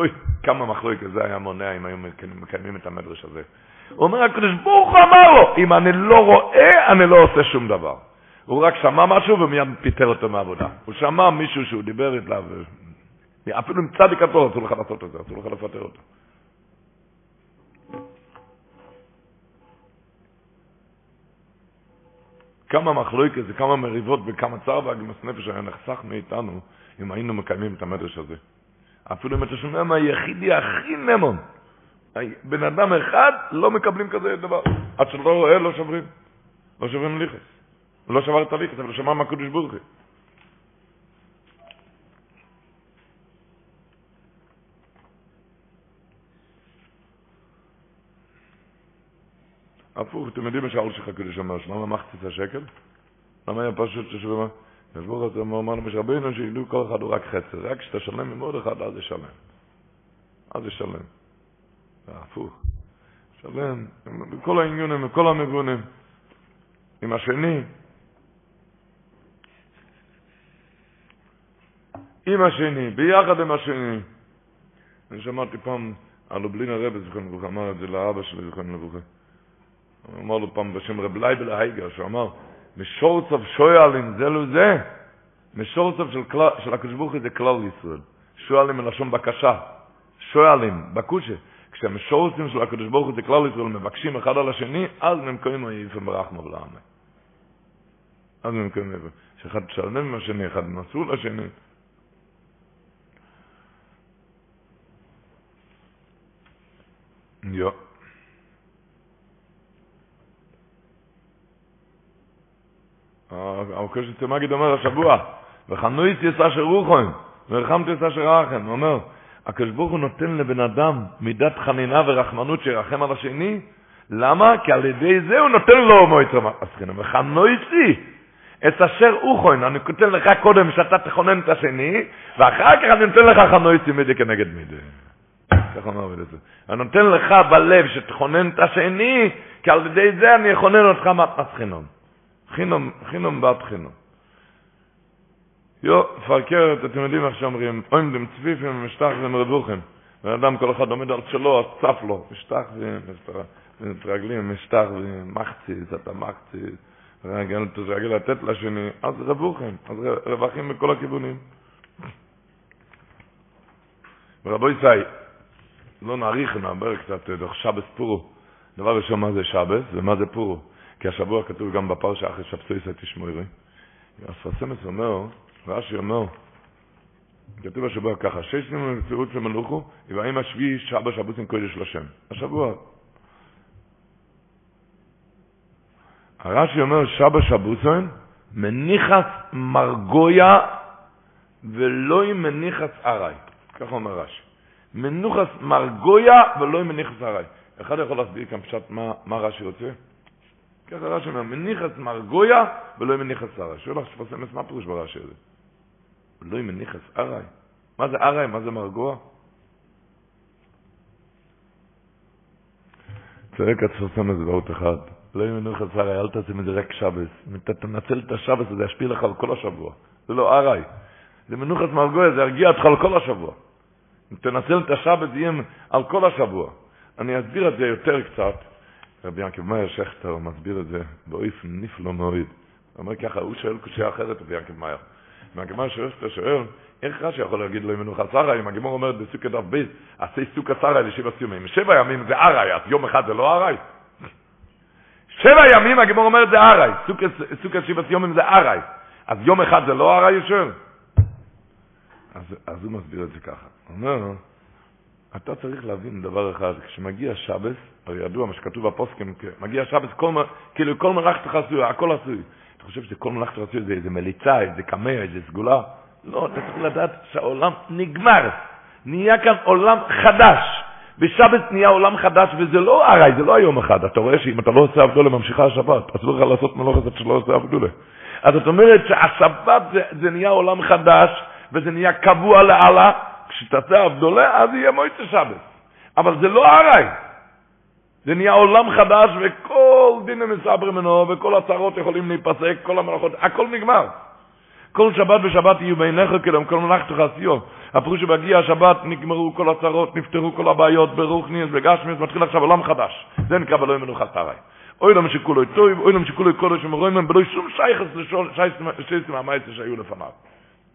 אוי, כמה מחלוקת זה היה מונע אם היו מקיימים את המדרש הזה. הוא אומר, הקדוש ברוך הוא אמר לו, אם אני לא רואה, אני לא עושה שום דבר. הוא רק שמע משהו ומיד פיטר אותו מעבודה. הוא שמע מישהו שהוא דיבר אליו, אפילו עם צדיק התור אסור לך לעשות את זה, אסור לך לפטר אותו. כמה מחלוקת וכמה מריבות וכמה צער והגמס נפש היה נחסך מאיתנו אם היינו מקיימים את המדרש הזה. אפילו אם אתה שומע מהיחידי הכי נמון, בן אדם אחד לא מקבלים כזה דבר. עד שלא רואה לא שוברים. לא שוברים ליכס. לא שבר את הליכס, אבל שמע מהקדוש ברוך הוא. הפוך, אתם יודעים מה שאל שלך קדוש אומר, למה מחצית השקל? למה היה פשוט ששווה את זה, אמר למשה רבינו שידעו כל אחד הוא רק חצר, רק כשאתה שלם עם עוד אחד, אז ישלם. אז ישלם. הפוך. שלם, בכל העניונים, בכל המגונים. עם השני, עם השני, ביחד עם השני. אני שמעתי פעם על לובלין הרבי, זכרון לברכה, אמר את זה לאבא שלי, זכרון לברכה. הוא אמר לו פעם בשם רב לייבל הייגר, שהוא אמר, משורצוב שויאלים זה לא זה, משורצוב של, של הקדוש זה כלל ישראל. שואלים מלשון בקשה, שואלים, בקושה. כשהמשורצים של הקדוש ברוך הוא זה כלל ישראל מבקשים אחד על השני, אז נמכרים היפם ברחמו ולעמי. אז נמכרים היפם. שאחד תשלם עם השני, אחד מסור לשני. יו. הקדוש תמגיד אומר השבוע, וחנויס יסע שרוחוים, ורחמת יסע שרחם, הוא אומר, הקדוש ברוך הוא נותן לבן אדם מידת חנינה ורחמנות שירחם על השני, למה? כי על ידי זה הוא נותן לו מועצה מסכינה, וחנויסי, את אשר אוכוין, אני נותן לך קודם שאתה תכונן את השני, ואחר כך אני נותן לך חנויסי מידי כנגד מידי. ככה אומר את זה. אני נותן לך בלב שתכונן את השני, כי על ידי זה אני אכונן אותך. חינום, חינום בת חינום. יו, פרקרת, אתם יודעים איך שאומרים, עומדים צפיפים ומשטח ומרבוכם. בן אדם כל אחד עומד על שלו, אז צף לו, משטח ומתרגלים, משטח ומחציס, אתה מחציס, רגל, תרגל לתת לשני, אז רבוכם, אז רווחים מכל הכיוונים. ורבו ישי, לא נאריך, נעבר קצת, דוח שבס פורו. דבר ראשון, מה זה שבס ומה זה פורו? כי השבוע כתוב גם בפרשה אחרי שבסויס תשמורי. הספרסמס אומר, רש"י אומר, כתוב השבוע ככה, שש שנים למציאות למלוכו, ובאים השביעי שבא שבוסים קודש לשם. השבוע. הרש"י אומר, שבא שבוסים, מניחס מרגויה ולא עם מניחס ארעי. ככה אומר רש"י. מנוחס מרגויה ולא עם מניחס ארעי. אחד יכול להסביר כאן פשט מה, מה רש"י רוצה? ככה רש"י אומר, מניחס מרגויה ולא מניחס ארעי. שואל לך שפרסמת, מה פירוש ברש"י הזה? לא עם מניחס ארעי. מה זה ארעי? מה זה מרגוע? צועק הזה באות אחד. לא עם מניחס ארעי, אל תעשה מזה רק שבס. תנצל את השבס הזה, ישפיע לך על כל השבוע. זה לא ארעי. זה מנוחת מרגויה, זה ירגיע אותך על כל השבוע. אם תנצל את השבת, זה יהיה על כל השבוע. אני אסביר את זה יותר קצת. רבי יעקב מאיר שכטר מסביר את זה באופן נפלא מאוד. הוא אומר ככה, הוא שואל קושייה אחרת, רבי יעקב מאיר. רבי מאיר שכטר שואל, איך רש"י יכול להגיד לו מנוחה שרה, אם הגימור אומרת בסוכה דף בית, עשי סוכה שרה לשבע סיומים. שבע ימים זה ארעי, אז יום אחד זה לא ארעי? שבע ימים הגימור אומרת זה ארעי, סוכה שבע סיומים זה ארעי. אז יום אחד זה לא ארעי, שואל? אז, אז הוא מסביר את זה ככה. הוא אומר, אתה צריך להבין דבר אחד, כשמגיע שבס, הרי ידוע מה שכתוב בפוסקים, מגיע שבס, כל, כאילו כל מלאכת עשוי, הכל עשוי. אתה חושב שכל מלאכת עשוי זה איזה מליצה, איזה קמע, איזה סגולה? לא, אתה צריך לדעת שהעולם נגמר. נהיה כאן עולם חדש. בשבת נהיה עולם חדש, וזה לא ארעי, זה לא היום אחד. אתה רואה שאם אתה לא עושה עבדולה, ממשיכה השבת. אסור לך לעשות מלאכת שלא עושה עבדולה. אז זאת אומרת שהשבת זה, זה נהיה עולם חדש, וזה נהיה קבוע לאללה, כשתעשה אבדולה, אז יהיה מועצה שבת. אבל זה לא ארעי. זה נהיה עולם חדש, וכל דיני מסבר מנו, וכל הצהרות יכולים להיפסק, כל המלאכות, הכל נגמר. כל שבת ושבת יהיו בעיניך כאילו, כל מלאכתך עשיו. הפירוש שבהגיע השבת נגמרו כל הצרות, נפתרו כל הבעיות ברוכניאס, בגשמיאס, מתחיל עכשיו עולם חדש. זה נקרא בלוי מנוחת ארעי. אוי להם שכולו טוב, אוי להם שכולו קודש ומרואים להם בלוי שום שייכס לשייסים המייסה שהיו לפניו.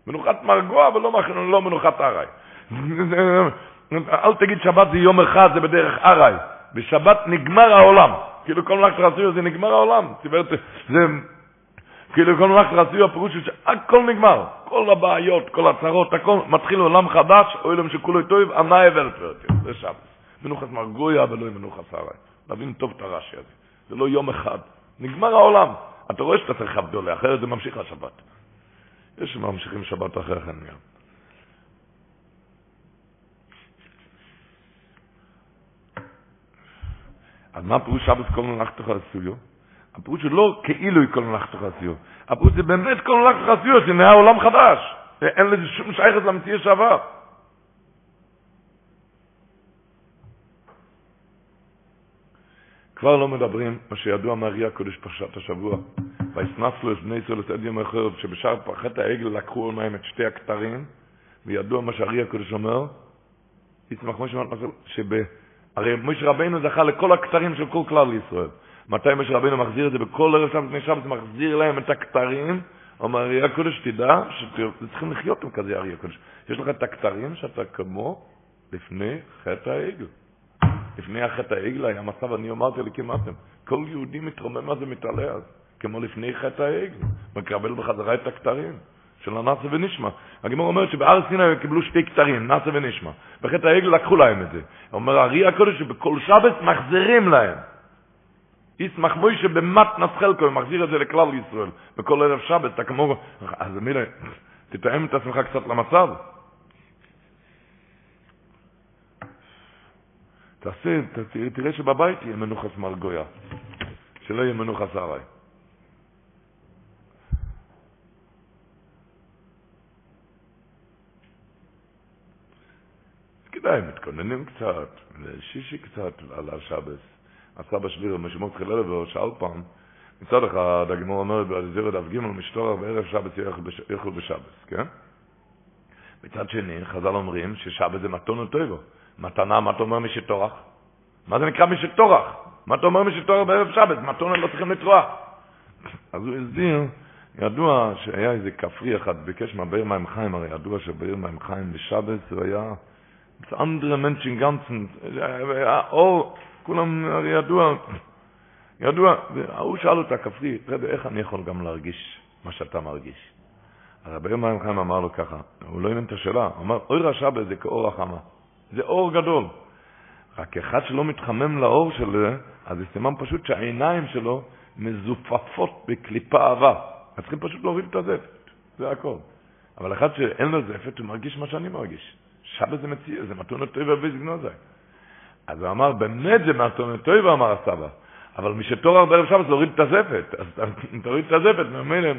מנוחת מרגוע ולא לא מנוחת ארעי. אל תגיד שבת זה יום אחד, זה בדרך ארעי. בשבת נגמר העולם. כאילו כל מלאכת רצוי זה נגמר העולם. זה כאילו כל מלאכת רצוי הפירוש שהכל נגמר. כל הבעיות, כל הצרות, הכל מתחיל עולם חדש, אוילם שכולו טוב, ענאי ולפרטי. זה שבת. מנוחת מרגויה ולא מנוחת ארעי. להבין טוב את הרש"י הזה. זה לא יום אחד. נגמר העולם. אתה רואה שאתה צריך עבדולה, אחרת זה ממשיך לשבת. יש שממשיכים שבת אחרי כן גם. אז מה פירוש שבת כל מלאכתך עשויו? הפירוש הוא לא כאילו כל מלאכתך עשויו. הפירוש זה באמת כל מלאכתך עשויו, זה נהיה עולם חדש. אין לזה שום שייכת למציאות שעבר. כבר לא מדברים, מה שידוע מהרי הקודש פרשת השבוע. ויסנסו את בני ישראל את עד יום אחר, שבשאר פחת העגל לקחו מהם את שתי הכתרים, וידוע מה שהרי הקודש אומר, יצמח משה רבנו, שב... הרי משה רבינו זכה לכל הכתרים של כל כלל ישראל. מתי משה רבינו מחזיר את זה? בכל ערב שם לפני שבת מחזיר להם את הכתרים, אומר ארי הקודש, תדע שצריכים לחיות עם כזה ארי הקודש. יש לך את הכתרים שאתה כמו לפני חטא העגל. לפני החטא העגל היה מצב, אני אמרתי לכמעטם, כל יהודי מתרומם מה זה מתעלה אז, כמו לפני חטא העגל, מקבל בחזרה את הכתרים של הנאסה ונשמע. הגמור אומרת שבהר סיני הם קיבלו שתי כתרים, נאסה ונשמע. בחטא העגל לקחו להם את זה. אומר הארי הקודש שבכל שבת מחזירים להם. ישמח מוישה במט נסחלקו, מחזיר את זה לכלל ישראל. בכל ערב שבת, אתה כמו... אז מילה, תתאם את עצמך קצת למצב. תעשה, תראה, שבבית יהיה מנוחס מרגויה, שלא יהיה מנוחס ארעי. כדאי, מתכוננים קצת, שישי קצת על השבס. הסבא שלי, משמעות חיללו, שאל פעם, מצד אחד, הגמור אומרת, באזיר דף ג' משטורח בערב שבס יאכלו בשבס, כן? מצד שני, חז"ל אומרים ששבס זה מתון וטויבו. מתנה, מה אתה אומר משטורח? מה זה נקרא משטורח? מה אתה אומר משטורח בערב שבת? מתונה לא צריכים לטרוח. אז הוא הסביר, ידוע שהיה איזה כפרי אחד, ביקש מהבאר מים חיים, הרי ידוע שבאר מים חיים בשבת הוא היה, זה אנדרה מנצ'ין גנצן, היה אור, כולם הרי ידוע, ידוע, ההוא שאל אותה, כפרי, רבי, איך אני יכול גם להרגיש מה שאתה מרגיש? אז רבי מים חיים אמר לו ככה, הוא לא הבין את השאלה, הוא אמר, אוי רשע בזה כאור החמה. זה אור גדול. רק אחד שלא מתחמם לאור שלו, אז זה סימן פשוט שהעיניים שלו מזופפות בקליפה אהבה. אז צריכים פשוט להוריד את הזפת, זה הכל. אבל אחד שאין לו זפת, הוא מרגיש מה שאני מרגיש. שבת זה מציע, זה מתון הטבע בזגנו זה. אז הוא אמר, באמת זה מתון הטבע, אמר הסבא. אבל מי שתור בערב שבת להוריד את הזפת. אז תוריד את הזפת, ממילא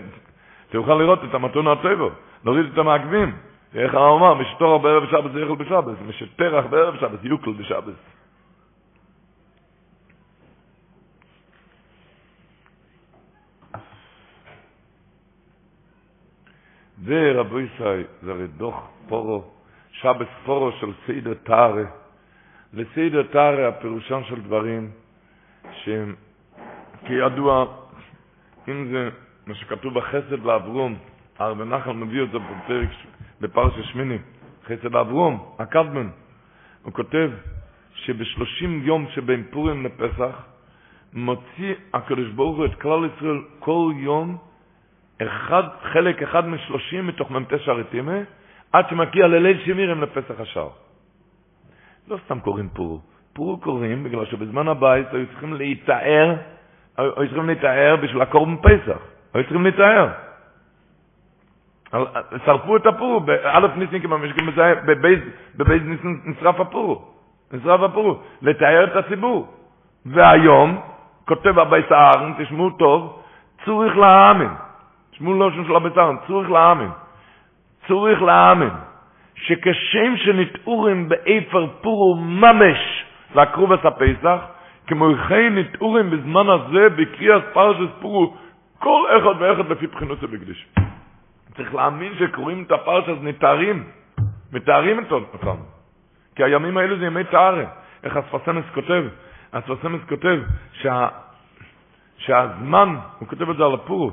תוכל לראות את המתון הטבע, להוריד את המעקבים. איך הוא אמר, מי שתור בערב שבת זה יאכל בשבת, מי שפרח בערב שבת יוקל בשבת. זה רבו ישראל, זה הרי דוח פורו, שבס פורו של סיידר טארה. לסיידר טארה הפירושן של דברים שהם כידוע, אם זה מה שכתוב בחסד לאברום, הרב נחל מביא את זה בפרק, בפרשה שמיני, חסד לאברום, הקדמן, הוא כותב שבשלושים יום שבין פורים לפסח, מוציא הקדוש ברוך הוא את כלל ישראל כל יום אחד, חלק אחד משלושים מתוך מ"ט שעריתימה, עד שמגיע לליל שמירים לפסח השער. לא סתם קוראים פורו. פורו קוראים בגלל שבזמן הבית היו צריכים להתאר, היו צריכים להתאר בשביל הקורבן פסח. היו צריכים להתאר. שרפו את הפורו, באלף ניסים כמו משקים בבייז ניסים נשרף הפורו. נשרף הפורו, לתאר את הציבור. והיום, כותב הבייס הארן, תשמעו טוב, צורך להאמין. תשמעו לושן של הבצרן, צורך להאמין. צורך להאמין. שכשם שנטעורים באיפר פורו ממש לקרובס הפסח, כמו כן נטעורים בזמן הזה בקריאת פרשס פורו כל אחד ואחד לפי בחינות ובקדיש. צריך להאמין שקוראים את הפרשס נתארים, מתארים אותם. כי הימים האלו זה ימי תארה. איך אספסמס כותב? אספסמס כותב שה, שהזמן, הוא כותב את זה על הפורו,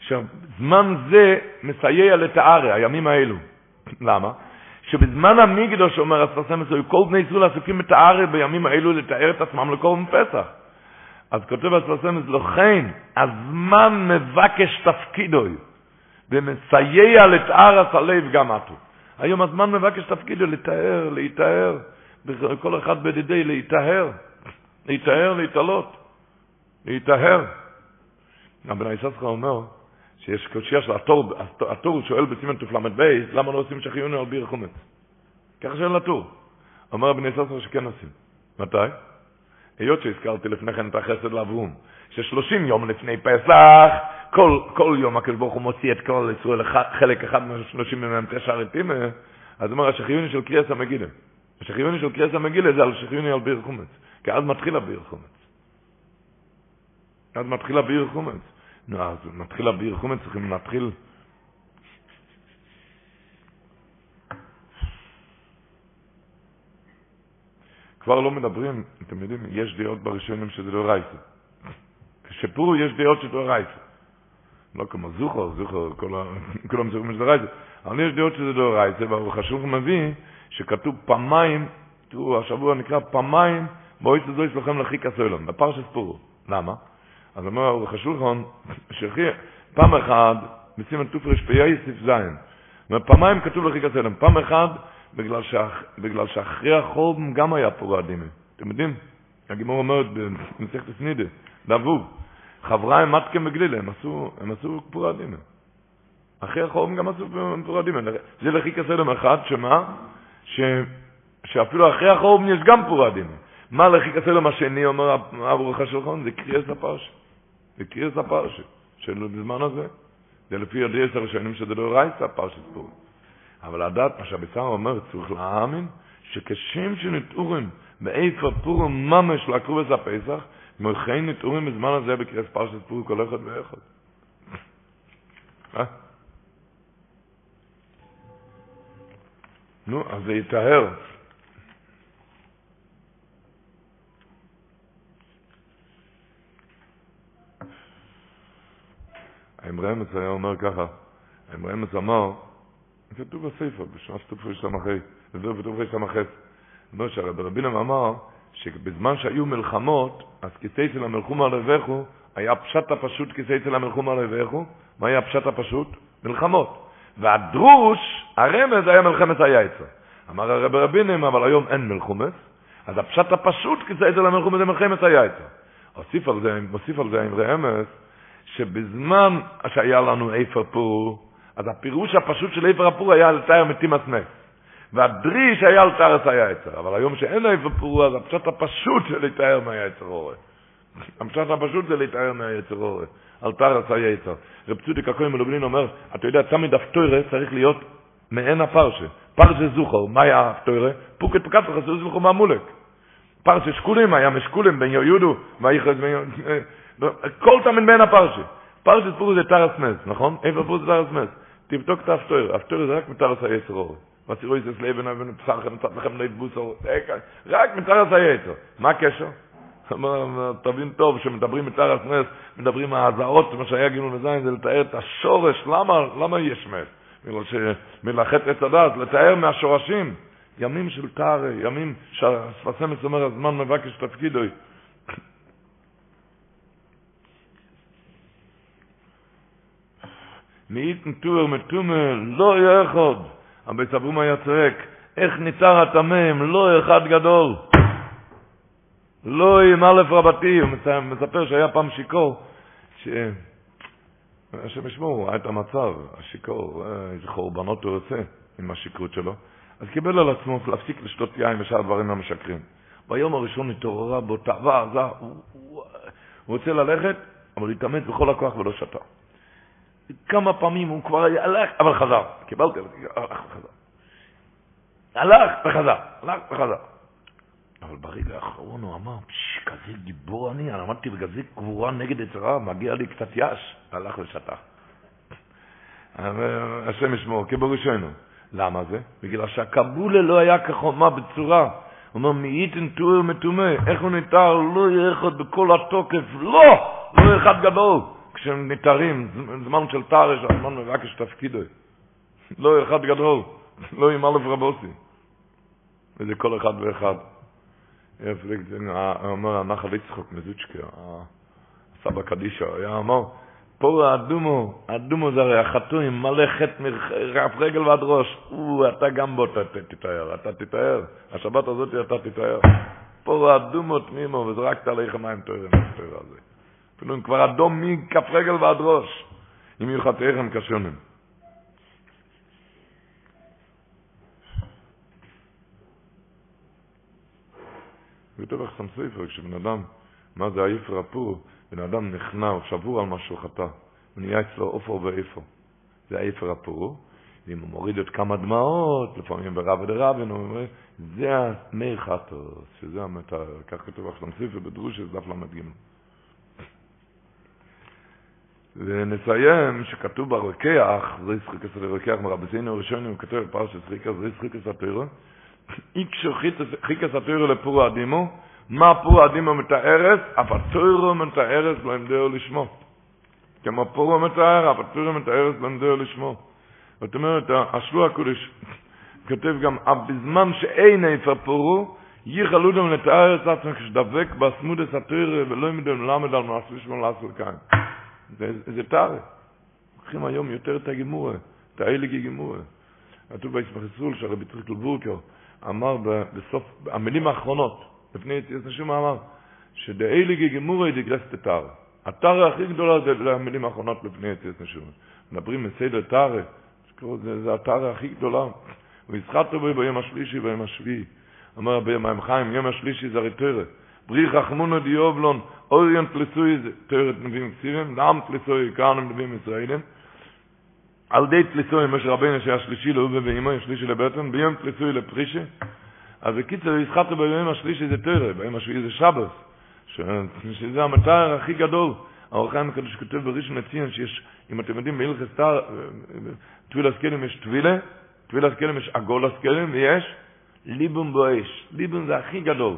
שזמן זה מסייע לתארה, הימים האלו. למה? שבזמן המקדוש, אומר אספסמס, היו כל בני ישראל עסוקים בתארה בימים האלו לתאר את עצמם לכל פסח. אז כותב אספסמס, לכן הזמן מבקש תפקידוי ומסייע לתאר הלב גם עטו. היום הזמן מבקש תפקידו לתאר, להתאר, כל אחד בדידי להתאר, להתאר, להתעלות, להתאר. הבן איססקה אומר, שיש קושייה של הטור, הטור שואל בסימן תל"ב, למה לא עושים שחיוני על ביר חומץ? ככה שואל הטור. אומר הבן איססקה שכן עושים. מתי? היות שהזכרתי לפני כן את החסד לאברום, ששלושים יום לפני פסח, כל, כל יום הקדוש ברוך הוא מוציא את כל ישראל חלק אחד מהשלושים מהם תשע רתימה, אז אומר השחיוני של קריאס המגילה. השחיוני של קריאס המגילה זה על שחיוני על ביר חומץ, כי אז מתחיל הביר חומץ. אז מתחיל הביר חומץ. נו, אז מתחיל הביר חומץ, צריכים להתחיל... כבר לא מדברים, אתם יודעים, יש דעות בראשונים שזה לא רייסה. כשפורו יש דעות שזה לא רייסה. לא כמו זוכר, זוכר, כולם זוכרים שזה רייסה. אבל יש דעות שזה לא רייסה, והוא חשוב מביא שכתוב פעמיים, תראו, השבוע נקרא פעמיים, בואי תזו לכם לחיק הסוילון, בפרשת פורו. למה? אז אומר אורך השולחון, פעם אחת, בסימן תופרש פייסיף זין, פעמיים כתוב לחיק הסלם, פעם אחת בגלל, שאח, בגלל שאחרי החורבן גם היה פורה דימה. אתם יודעים? הגימור אומרת במסכת סנידה, דאבוב, חברה הם מתקם בגלילה, הם עשו, הם עשו דימה. אחרי החורבן גם עשו פורה דימה. זה לחיק הסלם אחד, שמה? ש, שאפילו אחרי החורבן יש גם פורה דימה. מה לחיק הסלם השני, אומר אבו רכה שלחון? זה קריאס הפרשה. זה קריאס הפרשה. של בזמן הזה. זה לפי עשר הראשונים שזה לא רייסה, פרשת פורים. אבל לדעת מה שהביצר אומר, צריך להאמין, שכשם שנטעורים באיפה פורים ממש לקרוב את הפסח, מוכן נטעורים בזמן הזה בקריאס פרשת פורים כל אחד ואחד. נו, אז זה יטהר. האמרמס היה אומר ככה, האמרמס אמר, כתוב בספר, בשנת תופרי סמכי, וזה בתופרי סמכי, אומר שהרבי רבינם אמר שבזמן שהיו מלחמות, אז כיסא של המלחום הלבכו, היה פשט הפשוט כיסא של המלחום הלבכו, מה היה פשט הפשוט? מלחמות. והדרוש, הרמז היה מלחמת היצר. אמר הרב רבינים, אבל היום אין מלחומס, אז הפשט הפשוט כיסא של המלחום זה מלחמת היצר. הוסיף על זה, מוסיף על זה עם רמז, שבזמן שהיה לנו איפר פור, אז הפירוש הפשוט של איפר הפור היה לתאר מתים הסנס. והדריש היה על תרס היצר. אבל היום שאין איפה פור, אז הפשט הפשוט זה לתאר מהיצר אורי. הפשט הפשוט זה לתאר מהיצר אורי. על תרס היצר. רב צודיק הכהן מלובלין אומר, אתה יודע, תמיד הפטוירה צריך להיות מעין הפרשה. פרשה זוכר, מה היה הפטוירה? פוקט פקט וחסר זוכר מהמולק. פרשה שקולים, היה משקולים בין יהודו, ויחס בין יהודו. כל תמיד בין הפרשה. פרשה פור זה תרס מס, נכון? איפה פור זה תרס מס? תבדוק את הפטוירה. הפטוירה זה רק מתרס היצר אורי. was ihr ist leben und psachen und sagen nicht buso רק taras ayetzo מה הקשר תבין טוב שמדברים mit taras nes מדברים מהזעות מה שהיה גילו לזין זה לתאר את השורש למה למה יש מת בגלל שמלאכת את הדעת לתאר מהשורשים ימים של תאר ימים שהספסמס אומר הזמן מבקש תפקידו מאיתן טור מתומה לא יחוד אבל בצברום היה צועק, איך ניצר התמם, לא אחד גדול. לא עם א' רבתי, הוא מספר שהיה פעם שיכור, ש... השם ישמור, היה את המצב, השיכור, איזה חורבנות הוא עושה עם השכרות שלו, אז קיבל על עצמו להפסיק לשתות יין ושאר דברים המשקרים. ביום הראשון התעוררה בו תאווה עזה, הוא, הוא, הוא רוצה ללכת, אבל התאמץ בכל הכוח ולא שתה. כמה פעמים הוא כבר הלך, אבל חזר. קיבלתי, הלך וחזר. הלך וחזר, הלך וחזר. אבל ברגע האחרון הוא אמר, כזה גיבור אני, אני עמדתי בכזה גבורה נגד יצרה, מגיע לי קצת יש, הלך ושתה. השם ישמור, כבראשנו. למה זה? בגלל שהקבולה לא היה כחומה בצורה. הוא אומר, מאיתן טור מטומא, איך הוא ניתר? לא יהיה אחד בכל התוקף, לא! לא אחד גדול. כשהם ניתרים, זמן של תרש, הזמן מבקש תפקידו. לא אחד גדול, לא עם אלף רבוסי. וזה כל אחד ואחד. אומר הנחל יצחוק מזוצ'קה, הסבא קדישא, היה אמר, פה האדומו, האדומו זה הרי החתום מלא חטא מרף רגל ועד ראש, הוא, אתה גם בו תתאר, אתה תתאר, השבת הזאת אתה תתאר. פה האדומו תמימו, וזרקת עליך מים תוארים, תואר הזה. אפילו אם כבר אדום מכף רגל ועד ראש, אם יהיו חטאיכם כשונים. וכתוב לך שם ספר, כשבן אדם, מה זה עייף רפור, בן אדם נכנע או שבור על משהו חטא, הוא נהיה אצלו עופר ואיפה. זה עייף רפור, ואם הוא מוריד את כמה דמעות, לפעמים ברב ודרבן, הוא אומר, זה המי חטוס, שזה המתר, כך כתוב לך שם ספר בדרוש, זה דף ל"ג. ונסיים שכתוב ברוקח, זה ישחקס לרוקח מרבסינו הראשונים, כתוב בפרשת שחיקס, זה ישחקס התורה, איקשו חיכס התורה לפור האדימו, מה פור האדימו מתארס, אף התורה מתארס לא ימדעו לשמו. כמו פור מתאר, אף התורה מתארס לא ימדעו לשמו. זאת אומרת, השלוע הקודש כותב גם, אף בזמן שאין איפה פורו, ייחלו דם לתאר את עצמם כשדבק בסמודס התורה ולא ימדעו למד על מעשו שמו לעשות כאן. זה תארה. לוקחים היום יותר את הגימורה, את האליגי גימורה. כתוב ישראל שהרבי צריך לבורקר אמר בסוף, המילים האחרונות, לפני יציאת נשום אמר, שדאליגי גימורה דגרסת תארה. התארה הכי גדולה זה המילים האחרונות לפני יציאת נשום. מדברים מסדר תארה, זה, זה התארה הכי גדולה. וישחטו בו ביום השלישי וביום השביעי. אומר רבי מים חיים, יום השלישי זה הרי תורה. בריך רחמונו דיובלון, אוריינט פלסוי זה תורת נביאים קסיבים, נעם פלסוי כאן נביאים ישראלים. על די פלסוי משה רבינו שהיה שלישי לאובה ואימו, שלישי לבטן, ביום פלסוי לפרישה. אז בקיצר, ישחטו ביום השלישי זה תורה, ביום השביעי זה שבס, שזה המתאר הכי גדול. האור חיים הקדוש כותב בראשון לציון שיש, אם אתם יודעים, בהלכס תר, טביל הסקלים יש טבילה, טביל הסקלים יש עגול הסקלים, ויש ליבום באש. ליבום זה הכי גדול.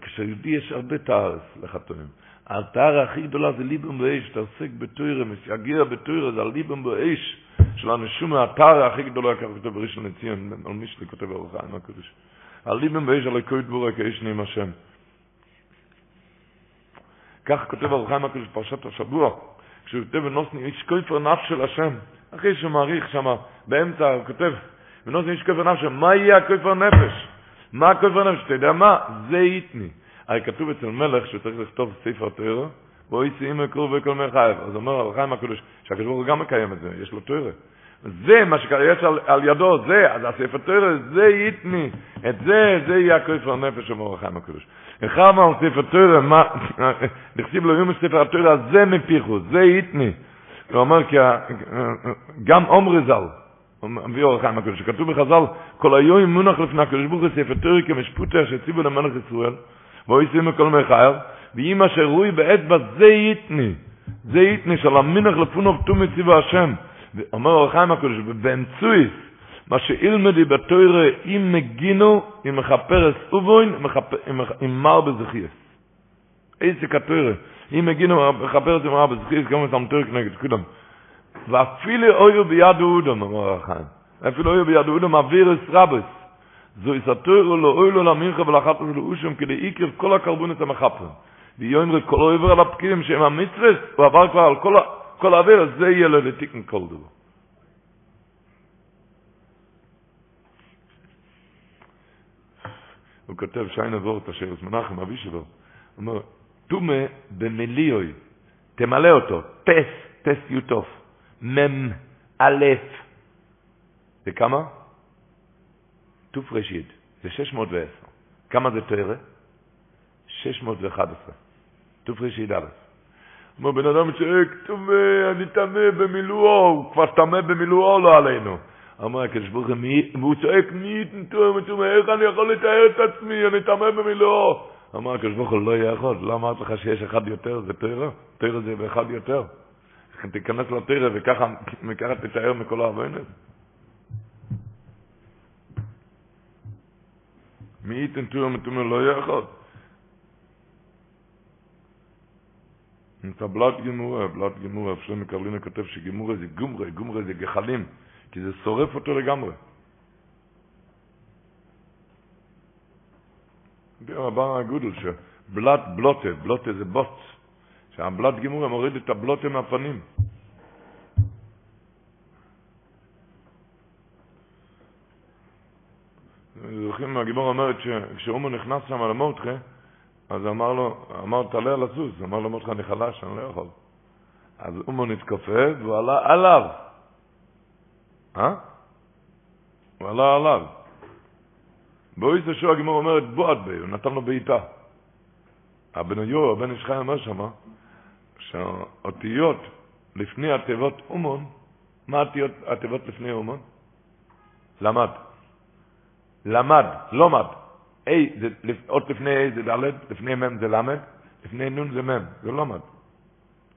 כשיהודי יש הרבה תארס לחתונים. התאר הכי גדולה זה ליבם באש, אתה עוסק בתוירה, משיגיע בתוירה, זה הליבם באש של הנשום, התאר הכי גדולה, ככה כותב בראשון לציון, על מי שלי כותב אורחה, מה קודש. הליבם באש על הכוי דבורה כאש נעים השם. כך כותב על חיים הקדוש פרשת השבוע, כשהוא כותב ונוסני איש כופר נפש של השם, אחרי שהוא מעריך שם, באמצע הוא כותב, ונוסני איש כופר נפש, מה יהיה הכופר נפש? מה הכופר נפש? אתה יודע מה? זה איתני. הרי כתוב אצל מלך שצריך לכתוב ספר תורה, בו יצא אימא קרוב וכל מרחייב. אז אומר על חיים הקדוש, שהקדוש ברוך הוא גם מקיים את זה, יש לו תורה. זה מה שיש על, על ידו, זה, אז הספר תורה, זה יתני, את זה, זה יהיה הכופר נפש, אומר החיים הקדוש. אחד על ספר תורה, מה, נכתיב לו יום ספר התורה, זה מפיחו, זה יתני. הוא אומר, גם עומרי ז"ל, מביא אור החיים הקדוש, שכתוב בחז"ל, כל היום מונח לפני הקדוש ברוך הוא ספר תורה כמשפוטה שציבו למלך ישראל, והוא ישים מכל מחייו, ואם אשר רוי באצבע זה יתני, זה יתני של המינך לפונוב תומי ציבו השם. אומר אור החיים הקדוש, ובאמצויס, מה שאילמדי בתוירה, אם מגינו, אם מכפר אסובוין, אם מר בזכייס. איזה כתוירה, אם מגינו, מכפר את מר בזכייס, גם את המתויר כנגד כולם. ואפילו אויו ביד אודם, אור החיים. אפילו אויו ביד אודם, אוויר אס רבס. זו יסתוירו לו אוילו למינכה ולאחת ולו אושם, כדי עיקר כל הקרבונת המחפר. ויאמר כל עובר על הפקידים שהם המצווה, הוא עבר כבר על כל, כל העבר, אז זה יהיה לו לתיקן כל דבר. הוא כותב שיינה וורט אשר את מנחם אבי שלו, הוא אומר, תומה במליאוי, תמלא אותו, טס, טס יוטוף, מם א', זה כמה? תוף ראשית, זה 610. כמה זה תרא? 611. תוף ראשית א'. אומר בן אדם צועק, טומא, אני טמא במילואו, הוא כבר טמא במילואו לא עלינו. אמר הקדוש ברוך הוא, צועק, מי טומא, איך אני יכול לתאר את עצמי, אני טמא במילואו. אמר הקדוש ברוך הוא, לא יכול, לא אמרת לך שיש אחד יותר, זה תרא, תרא זה באחד יותר. תיכנס לתרא וככה תתאר מכל העוונס. מי ייתן טומא, טומא לא יכול. את הבלט גמורה, בלט גמורה, שלמה קרלינה כותב שגמורה זה גומרה, גומרה זה גחלים, כי זה שורף אותו לגמרי. זה רבן הגודל שבלט בלוטה, בלוטה זה בוץ, שהבלט גמורה מוריד את הבלוטה מהפנים. זוכרים, הגמור אומרת שכשאומו נכנס שם למותחה, אז אמר לו, אמר, תעלה על הסוס. אמר לו, מותך, אני חלש, אני לא יכול. אז אומו נתכופף, והוא עלה עליו. אה? הוא עלה עליו. באויס השוע הגמור אומרת, בועד בי, הוא נתן לו בעיטה. הבן יו, הבן איש חי אומר שמה, שהאותיות לפני התיבות אומון, מה התיבות לפני אומון? למד. למד, לומד. A זה עוד לפני A זה ד', לפני מ' זה ל', לפני נ' זה מ', זה לא מד.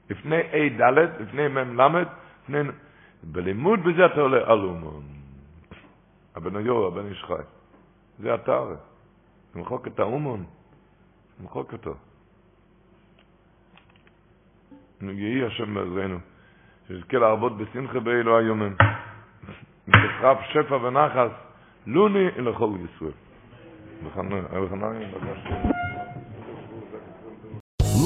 לפני A ד', לפני מ' ל', לפני... בלימוד בזה אתה עולה על אומון. הבן היור, הבן איש חי. זה אתה הרי. למחוק את האומון, למחוק אותו. נגיעי השם בעזרנו, שיזכה להרבות בשמחה באלו היומים. בקרב שפע ונחס, לוני לכל ישראל.